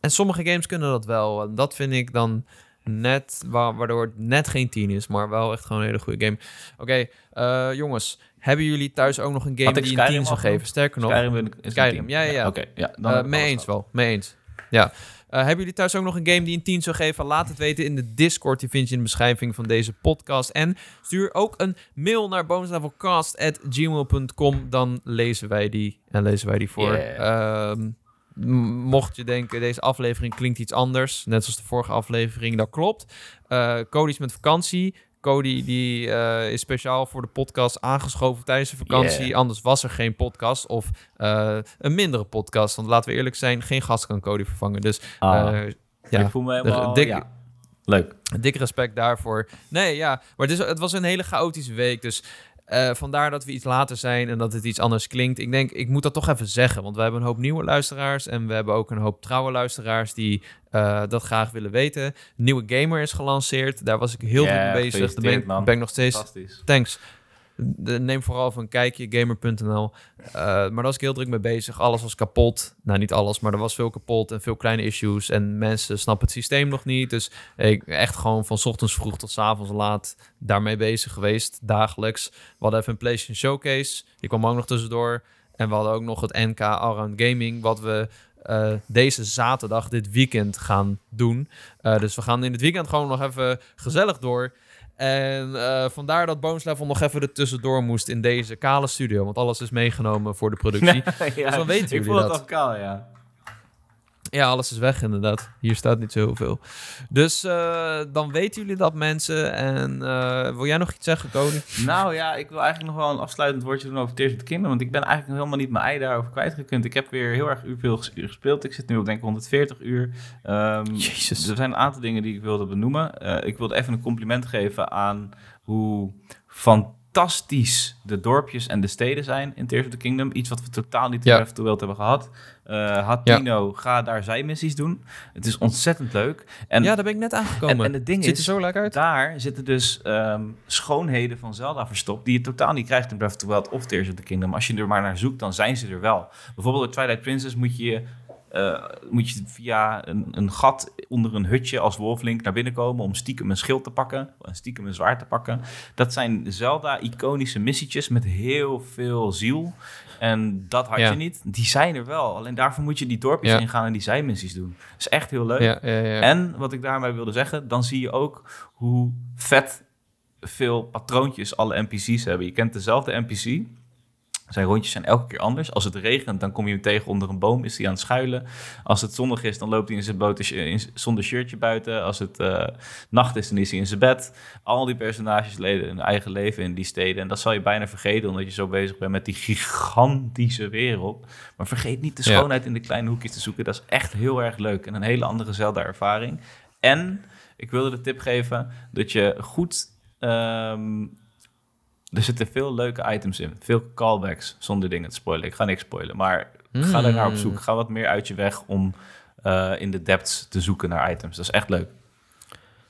en sommige games kunnen dat wel. En dat vind ik dan net, wa- waardoor het net geen 10 is, maar wel echt gewoon een hele goede game. Oké, eh, jongens, hebben jullie thuis ook nog een game die een Skyrim 10 zou geven? Sterker nog, Skyrim is een Skyrim, ja, ja, ja. Oké, ja. Dan mee eens wel, mee eens. Ja. Hebben jullie thuis ook nog een game die een 10 zou geven? Laat het weten in de Discord. Die vind je in de beschrijving van deze podcast. En stuur ook een mail naar bonuslevelcast.gmail.com. Dan lezen wij die en lezen wij die voor. Yeah. Ehm, mocht je denken, deze aflevering klinkt iets anders. Net zoals de vorige aflevering, dat klopt. Eh Cody is met vakantie. Cody die, eh, is speciaal voor de podcast aangeschoven tijdens de vakantie. Yeah. Anders was er geen podcast of eh, een mindere podcast. Want laten we eerlijk zijn, geen gast kan Cody vervangen. Dus Ah, ja, ik voel me helemaal... dik- ja. Leuk. dik respect daarvoor. Nee, ja, maar het, is, het was een hele chaotische week. Dus eh, vandaar dat we iets later zijn en dat het iets anders klinkt. Ik denk, ik moet dat toch even zeggen. Want we hebben een hoop nieuwe luisteraars. En we hebben ook een hoop trouwe luisteraars die eh, dat graag willen weten. Nieuwe Gamer is gelanceerd. Daar was ik heel druk mee bezig. Daar ben ben ik nog steeds. Thanks. Neem vooral even een kijkje, gamer.nl. Eh, maar daar was ik heel druk mee bezig. Alles was kapot. Nou, niet alles, maar er was veel kapot en veel kleine issues. En mensen snappen het systeem nog niet. Dus ik echt gewoon van ochtends vroeg tot avonds laat daarmee bezig geweest, dagelijks. We hadden even een PlayStation Showcase. Die kwam ook nog tussendoor. En we hadden ook nog het NK Allround Gaming, wat we eh, deze zaterdag, dit weekend, gaan doen. Eh, dus we gaan in het weekend gewoon nog even gezellig door. En eh, vandaar dat Bones Level nog even er tussendoor moest in deze kale studio. Want alles is meegenomen voor de productie. ja, Zo weten ik jullie voel het dat. al kaal, ja. Ja, alles is weg inderdaad. Hier staat niet zo heel veel. Dus eh, dan weten jullie dat mensen. En eh, wil jij nog iets zeggen, Cody? Nou ja, ik wil eigenlijk nog wel een afsluitend woordje doen over Tears of the Kingdom. Want ik ben eigenlijk nog helemaal niet mijn ei daarover kwijtgekund. Ik heb weer heel erg uur veel gespeeld. Ik zit nu op denk ik 140 uur. Ehm, Jezus. Er zijn een aantal dingen die ik wilde benoemen. Eh, ik wilde even een compliment geven aan hoe fantastisch de dorpjes en de steden zijn in Tears of the Kingdom. Iets wat we totaal niet in Ja. Breath of the Wild hebben gehad. Eh Hatino, ga daar zijmissies doen. Het is ontzettend leuk. En, ja, daar ben ik net aangekomen. en, en het ding Ziet is, er zo lekker uit. daar zitten dus ehm, schoonheden van Zelda verstopt... die je totaal niet krijgt in Breath of the Wild of Tears of the Kingdom. Als je er maar naar zoekt, dan zijn ze er wel. Bijvoorbeeld in Twilight Princess moet je... eh, moet je via een, een gat onder een hutje als Wolflink naar binnen komen om stiekem een schild te pakken, en stiekem een zwaard te pakken. Dat zijn Zelda-iconische missietjes met heel veel ziel. En dat had Ja. je niet. Die zijn er wel. Alleen daarvoor moet je die dorpjes Ja. ingaan en die zijmissies doen. Dat is echt heel leuk. Ja, ja, ja. En wat ik daarmee wilde zeggen, dan zie je ook hoe vet veel patroontjes alle NPC's hebben. Je kent dezelfde NPC Zijn rondjes zijn elke keer anders. Als het regent, dan kom je hem tegen onder een boom, is hij aan het schuilen. Als het zonnig is, dan loopt hij in zijn boot in- zonder shirtje buiten. Als het eh, nacht is, dan is hij in zijn bed. Al die personages leden hun eigen leven in die steden. En dat zal je bijna vergeten, omdat je zo bezig bent met die gigantische wereld. Maar vergeet niet de Ja. schoonheid in de kleine hoekjes te zoeken. Dat is echt heel erg leuk en een hele andere Zelda-ervaring. En ik wilde de tip geven dat je goed... ehm, er zitten veel leuke items in. Veel callbacks, zonder dingen te spoilen. Ik ga niks spoilen, maar ga daar naar op zoek. Ga wat meer uit je weg om eh, in de depths te zoeken naar items. Dat is echt leuk.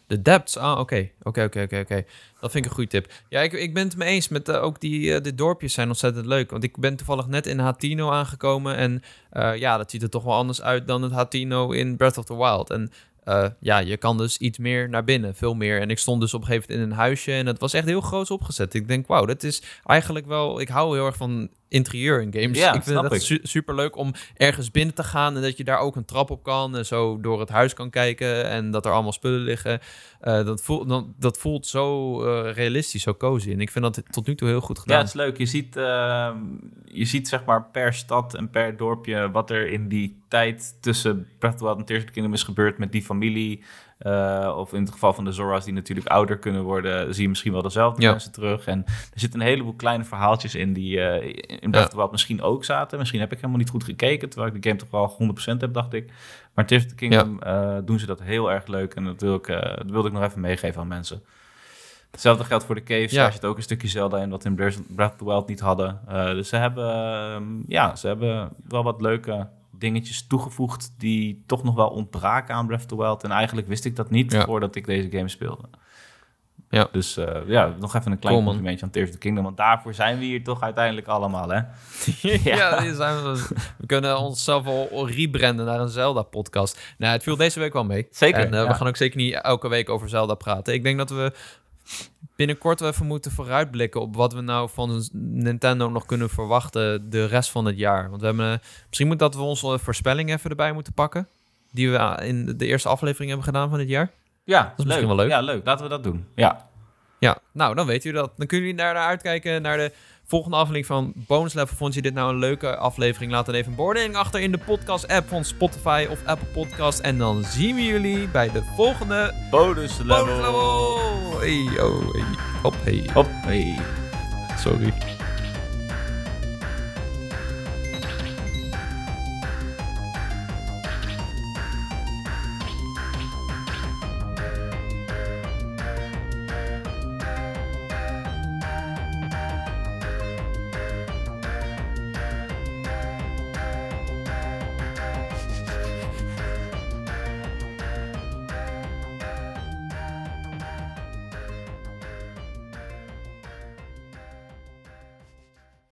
De depths, ah, oké. Oké, oké, oké, oké. Dat vind ik een goede tip. Ja, ik, ik ben het me eens met eh, ook die, eh, de dorpjes zijn ontzettend leuk. Want ik ben toevallig net in Hatino aangekomen. En ja, dat ziet er toch wel anders uit dan het Hatino in Breath of the Wild. En eh, ja, je kan dus iets meer naar binnen, veel meer. En ik stond dus op een gegeven moment in een huisje en het was echt heel groot opgezet. Ik denk, wauw, dat is eigenlijk wel... Ik hou heel erg van interieur in games. Ja, ik vind ik. su- super leuk om ergens binnen te gaan en dat je daar ook een trap op kan en zo door het huis kan kijken en dat er allemaal spullen liggen. Eh, dat, voelt, dan, dat voelt zo eh, realistisch, zo cozy. En ik vind dat tot nu toe heel goed Ja, gedaan. het is leuk. Je ziet, ehm, je ziet zeg maar per stad en per dorpje wat er in die tijd tussen Breath of the Wild en Tears of the Kingdom is gebeurd met die familie. Eh, of in het geval van de Zora's die natuurlijk ouder kunnen worden, zie je misschien wel dezelfde Ja. mensen terug. En er zitten een heleboel kleine verhaaltjes in die eh, in Breath of the Wild misschien ook zaten. Misschien heb ik helemaal niet goed gekeken, terwijl ik de game toch wel 100% heb, dacht ik. Maar Tears of the Kingdom eh, doen ze dat heel erg leuk en dat, wil ik, dat wilde ik nog even meegeven aan mensen. Hetzelfde geldt voor de caves. Ja. Daar zit ook een stukje Zelda in wat in Breath of the Wild niet hadden. Dus ze hebben, ehm, ja, ze hebben wel wat leuke dingetjes toegevoegd die toch nog wel ontbraken aan Breath of the Wild. En eigenlijk wist ik dat niet Ja. voordat ik deze game speelde. Ja. Dus eh, ja, nog even een klein Cool, complimentje aan Tears of the Kingdom. Want daarvoor zijn we hier toch uiteindelijk allemaal, hè? ja, we, we kunnen onszelf al rebranden naar een Zelda-podcast. Nou, het viel deze week wel mee. Zeker, En eh, ja. we gaan ook zeker niet elke week over Zelda praten. Ik denk dat we binnenkort wel even moeten vooruitblikken op wat we nou van Nintendo nog kunnen verwachten de rest van het jaar. Want we hebben, eh, misschien moet dat we onze voorspelling even erbij moeten pakken. Die we ah, in de eerste aflevering hebben gedaan van dit jaar. Ja, is misschien wel leuk. Ja, leuk. Laten we dat doen. Ja, Ja, nou, dan weet u dat. Dan kunnen jullie daar naar uitkijken naar de volgende aflevering van Bonus Level. Vond je dit nou een leuke aflevering? Laat dan even een beoordeling achter in de podcast-app van Spotify of Apple Podcast. En dan zien we jullie bij de volgende bonus level. Bonus Level. Hey, oh, hey. Hop, hey. Hop, hey. Sorry.